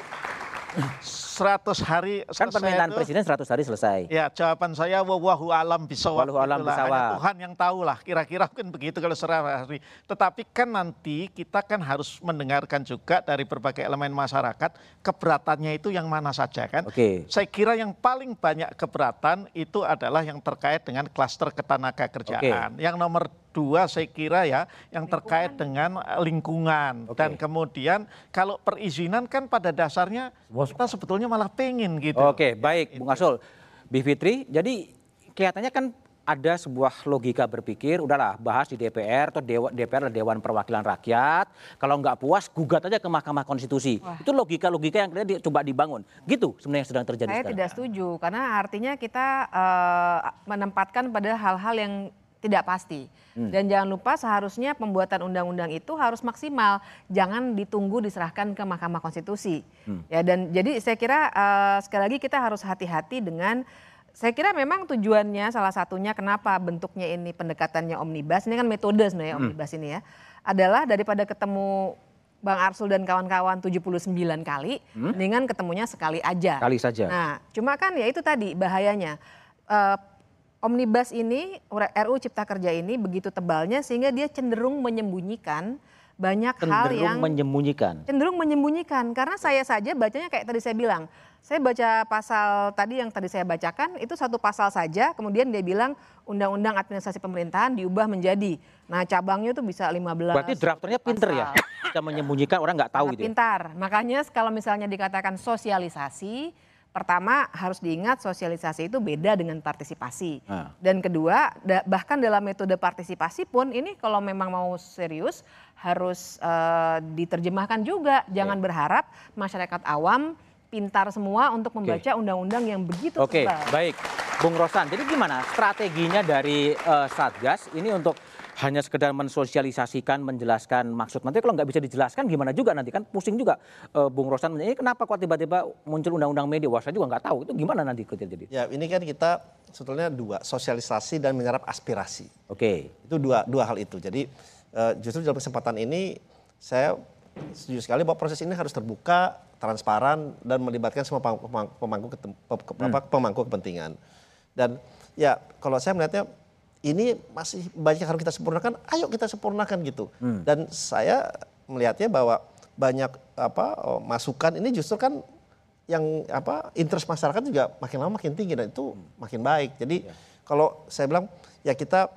100 hari kan permintaan itu, presiden 100 hari selesai. Ya, jawaban saya wawahu alam bisawab. Wallahualam alam bisawab. Tuhan yang tahu lah kira-kira mungkin begitu kalau 100 hari. Tetapi kan nanti kita kan harus mendengarkan juga dari berbagai elemen masyarakat keberatannya itu yang mana saja kan. Oke. Okay. Saya kira yang paling banyak keberatan itu adalah yang terkait dengan klaster ketenaga kerjaan. Okay. Yang nomor dua saya kira ya yang terkait dengan lingkungan okay. dan kemudian kalau perizinan kan pada dasarnya kita sebetulnya malah pengen gitu. Oke, baik Bung Asul. Bivitri, jadi kelihatannya kan ada sebuah logika berpikir, udahlah bahas di DPR atau Dewa, DPR adalah Dewan Perwakilan Rakyat. Kalau nggak puas, gugat aja ke Mahkamah Konstitusi. Wah. Itu logika-logika yang kita coba dibangun. Gitu sebenarnya yang sedang terjadi Saya sekarang. tidak setuju, karena artinya kita uh, menempatkan pada hal-hal yang tidak pasti. Hmm. Dan jangan lupa seharusnya pembuatan undang-undang itu harus maksimal, jangan ditunggu diserahkan ke Mahkamah Konstitusi. Hmm. Ya dan jadi saya kira uh, sekali lagi kita harus hati-hati dengan saya kira memang tujuannya salah satunya kenapa bentuknya ini pendekatannya omnibus ini kan metode sebenarnya hmm. omnibus ini ya adalah daripada ketemu Bang Arsul dan kawan-kawan 79 kali, hmm? dengan ketemunya sekali aja. Kali saja. Nah, cuma kan ya itu tadi bahayanya. Uh, Omnibus ini, RUU Cipta Kerja ini begitu tebalnya sehingga dia cenderung menyembunyikan banyak cenderung hal yang menyembunyikan. Cenderung menyembunyikan karena saya saja bacanya kayak tadi saya bilang. Saya baca pasal tadi yang tadi saya bacakan itu satu pasal saja kemudian dia bilang undang-undang administrasi pemerintahan diubah menjadi. Nah, cabangnya itu bisa 15. Berarti drafternya pinter ya. Kita menyembunyikan orang nggak tahu gitu. Ya? Pintar. Makanya kalau misalnya dikatakan sosialisasi Pertama harus diingat sosialisasi itu beda dengan partisipasi. Nah. Dan kedua da, bahkan dalam metode partisipasi pun ini kalau memang mau serius harus uh, diterjemahkan juga. Jangan okay. berharap masyarakat awam pintar semua untuk membaca undang-undang okay. yang begitu Oke, okay, baik. Bung Rosan, jadi gimana strateginya dari uh, Satgas ini untuk hanya sekedar mensosialisasikan, menjelaskan maksud. Nanti kalau nggak bisa dijelaskan gimana juga nanti kan pusing juga uh, Bung Rosan. Ini kenapa kok tiba-tiba muncul undang-undang media? Wah saya juga nggak tahu itu gimana nanti jadi. Ya ini kan kita sebetulnya dua sosialisasi dan menyerap aspirasi. Oke. Okay. Itu dua dua hal itu. Jadi uh, justru dalam kesempatan ini saya setuju sekali bahwa proses ini harus terbuka, transparan dan melibatkan semua pemangku, pemangku, hmm. pemangku kepentingan. Dan ya kalau saya melihatnya ini masih banyak yang harus kita sempurnakan, ayo kita sempurnakan gitu. Hmm. Dan saya melihatnya bahwa banyak apa oh, masukan ini justru kan yang apa interest masyarakat juga makin lama makin tinggi dan itu makin baik. Jadi ya. kalau saya bilang ya kita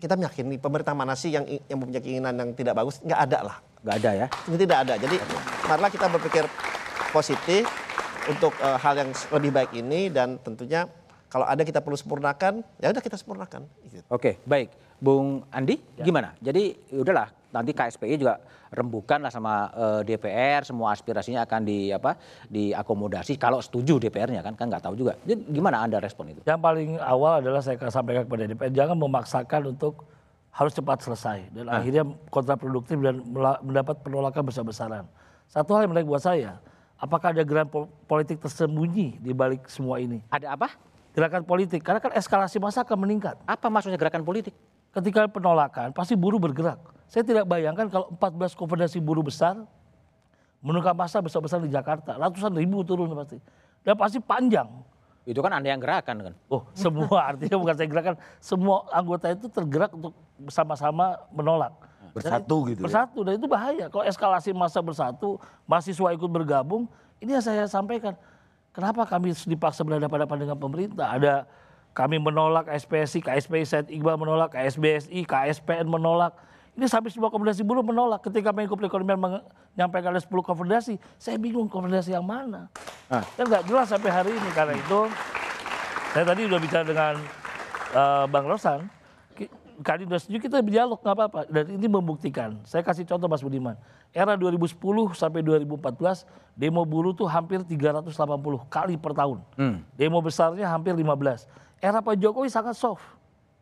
kita meyakini pemerintah mana sih yang yang mempunyai keinginan yang tidak bagus nggak ada lah. Nggak ada ya? Ini tidak ada. Jadi marilah kita berpikir positif untuk uh, hal yang lebih baik ini dan tentunya kalau ada kita perlu sempurnakan, ya udah kita sempurnakan. Gitu. Oke, baik. Bung Andi, ya. gimana? Jadi udahlah, nanti KSPI juga rembukan lah sama uh, eh, DPR, semua aspirasinya akan di apa diakomodasi. Kalau setuju DPR-nya kan, kan nggak tahu juga. Jadi gimana anda respon itu? Yang paling awal adalah saya sampaikan kepada DPR, jangan memaksakan untuk harus cepat selesai dan nah. akhirnya kontraproduktif dan mendapat penolakan besar-besaran. Satu hal yang menarik buat saya, apakah ada geran politik tersembunyi di balik semua ini? Ada apa? Gerakan politik karena kan eskalasi masa akan meningkat. Apa maksudnya gerakan politik? Ketika penolakan pasti buruh bergerak. Saya tidak bayangkan kalau 14 konfederasi buruh besar menunggang masa besar-besar di Jakarta, ratusan ribu turun pasti. Dan pasti panjang. Itu kan Anda yang gerakan kan? Oh, semua artinya bukan saya gerakan, semua anggota itu tergerak untuk bersama-sama menolak. Bersatu dan, gitu. Ya? Bersatu ya? dan itu bahaya. Kalau eskalasi masa bersatu, mahasiswa ikut bergabung, ini yang saya sampaikan Kenapa kami dipaksa berhadapan-hadapan dengan pemerintah? Ada kami menolak KSPSI, KSPI Said Iqbal menolak, KSBSI, KSPN menolak. Ini sampai sebuah konfederasi buruh menolak. Ketika Menko Perekonomian menyampaikan ada 10 konfederasi, saya bingung konfederasi yang mana. Ah. Kan nggak jelas sampai hari ini. Karena itu, saya tadi sudah bicara dengan uh, Bang Rosan, kali sudah setuju kita berdialog nggak apa-apa. Dan ini membuktikan. Saya kasih contoh Mas Budiman era 2010 sampai 2014 demo buruh tuh hampir 380 kali per tahun. Hmm. Demo besarnya hampir 15. Era Pak Jokowi sangat soft.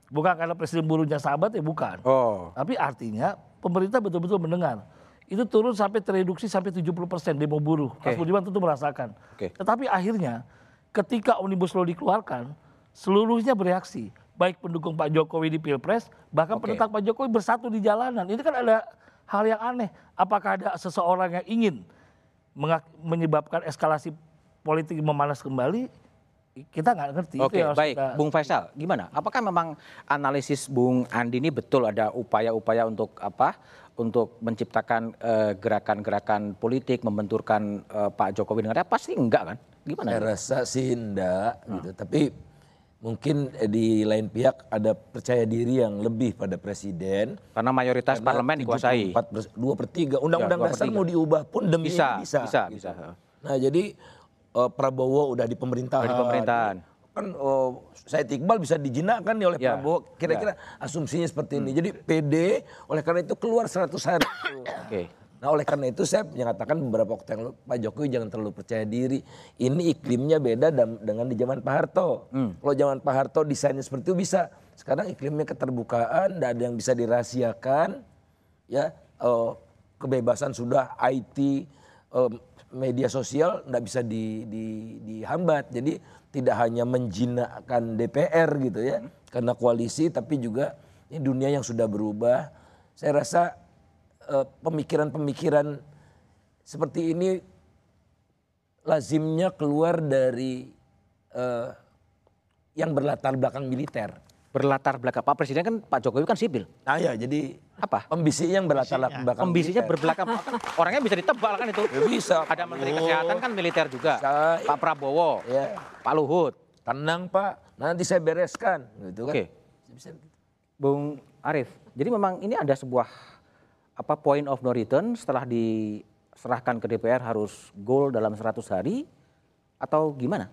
Bukan karena presiden buruhnya sahabat ya bukan. Oh. Tapi artinya pemerintah betul-betul mendengar. Itu turun sampai tereduksi sampai 70 persen demo buruh. Okay. Mas Budiman tentu merasakan. Okay. Tetapi akhirnya ketika Omnibus Law dikeluarkan, seluruhnya bereaksi. Baik pendukung Pak Jokowi di Pilpres, bahkan okay. penentang Pak Jokowi bersatu di jalanan. Ini kan ada hal yang aneh. Apakah ada seseorang yang ingin menyebabkan eskalasi politik memanas kembali? Kita nggak ngerti. Oke, baik. Kita... Bung Faisal, gimana? Apakah memang analisis Bung Andi ini betul ada upaya-upaya untuk apa? Untuk menciptakan eh, gerakan-gerakan uh, politik, membenturkan uh, Pak Jokowi dengan Pasti enggak kan? Gimana? Saya rasa sih enggak, hmm. gitu. Tapi mungkin eh, di lain pihak ada percaya diri yang lebih pada presiden. Karena mayoritas karena parlemen dikuasai. Dua per tiga. Undang-undang ya, dasar mau diubah pun demi bisa, bisa. Bisa, gitu. bisa. Nah jadi uh, Prabowo udah di pemerintahan. Udah di pemerintahan. Kan uh, saya Iqbal bisa dijinakkan nih oleh ya, Prabowo. Kira-kira ya. asumsinya seperti hmm. ini. Jadi PD oleh karena itu keluar 100 hari. Oke. Okay. Nah oleh karena itu saya menyatakan beberapa waktu yang lalu Pak Jokowi jangan terlalu percaya diri. Ini iklimnya beda dengan di zaman Pak Harto. Hmm. Kalau zaman Pak Harto desainnya seperti itu bisa. Sekarang iklimnya keterbukaan, tidak ada yang bisa dirahasiakan. Ya, uh, kebebasan sudah IT, uh, media sosial tidak bisa di, di, dihambat. Jadi tidak hanya menjinakkan DPR gitu ya, hmm. karena koalisi, tapi juga ini dunia yang sudah berubah. Saya rasa pemikiran-pemikiran seperti ini lazimnya keluar dari uh, yang berlatar belakang militer. Berlatar belakang Pak Presiden kan Pak Jokowi kan sipil. Nah ya jadi apa? Pembisinya yang berlatar belakang. Pembisinya berbelakang orangnya bisa ditebak kan itu. Ya, bisa. Ada Menteri Kesehatan kan militer juga. Bisa. Pak Prabowo, ya. Pak Luhut. Tenang Pak, nanti saya bereskan. Gitu kan. Oke. Bung Arief, jadi memang ini ada sebuah apa point of no return setelah diserahkan ke DPR harus goal dalam 100 hari atau gimana?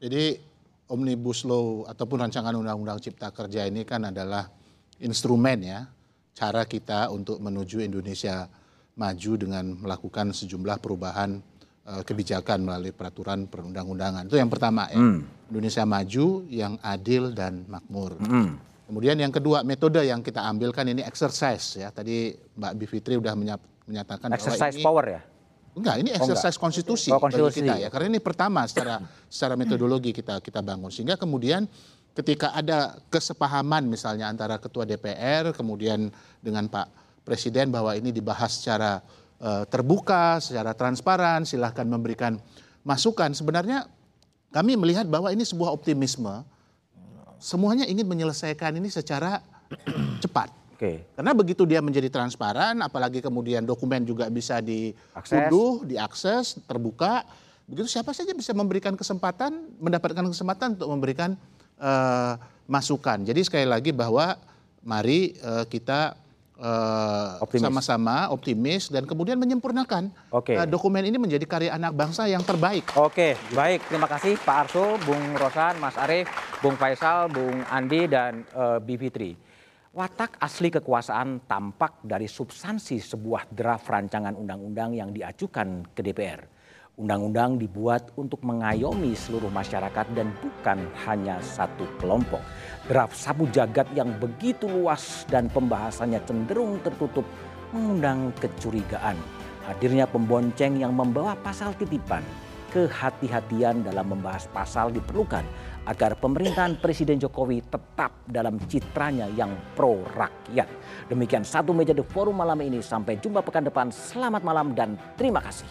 Jadi Omnibus Law ataupun rancangan undang-undang cipta kerja ini kan adalah instrumen ya cara kita untuk menuju Indonesia maju dengan melakukan sejumlah perubahan uh, kebijakan melalui peraturan perundang-undangan. Itu yang pertama ya. Hmm. Indonesia maju yang adil dan makmur. Hmm. Kemudian yang kedua metode yang kita ambilkan ini exercise ya. Tadi Mbak Bivitri sudah menyatakan exercise bahwa ini, power ya. Enggak, ini exercise oh, konstitusi, oh, konstitusi bagi kita ya. Karena ini pertama secara secara metodologi kita kita bangun sehingga kemudian ketika ada kesepahaman misalnya antara ketua DPR kemudian dengan Pak Presiden bahwa ini dibahas secara uh, terbuka, secara transparan, silahkan memberikan masukan. Sebenarnya kami melihat bahwa ini sebuah optimisme. Semuanya ingin menyelesaikan ini secara cepat. Oke. Karena begitu dia menjadi transparan, apalagi kemudian dokumen juga bisa diunduh, diakses, terbuka, begitu siapa saja bisa memberikan kesempatan, mendapatkan kesempatan untuk memberikan uh, masukan. Jadi sekali lagi bahwa mari uh, kita uh, sama-sama optimis dan kemudian menyempurnakan Oke. uh, dokumen ini menjadi karya anak bangsa yang terbaik. Oke, baik. Terima kasih Pak Arso, Bung Rosan, Mas Arief, Bung Faisal, Bung Andi, dan uh, Bivitri. Watak asli kekuasaan tampak dari substansi sebuah draft rancangan undang-undang yang diajukan ke DPR. Undang-undang dibuat untuk mengayomi seluruh masyarakat dan bukan hanya satu kelompok draft sabu jagat yang begitu luas dan pembahasannya cenderung tertutup mengundang kecurigaan. Hadirnya pembonceng yang membawa pasal titipan, kehati-hatian dalam membahas pasal diperlukan agar pemerintahan Presiden Jokowi tetap dalam citranya yang pro rakyat. Demikian satu meja The Forum malam ini. Sampai jumpa pekan depan. Selamat malam dan terima kasih.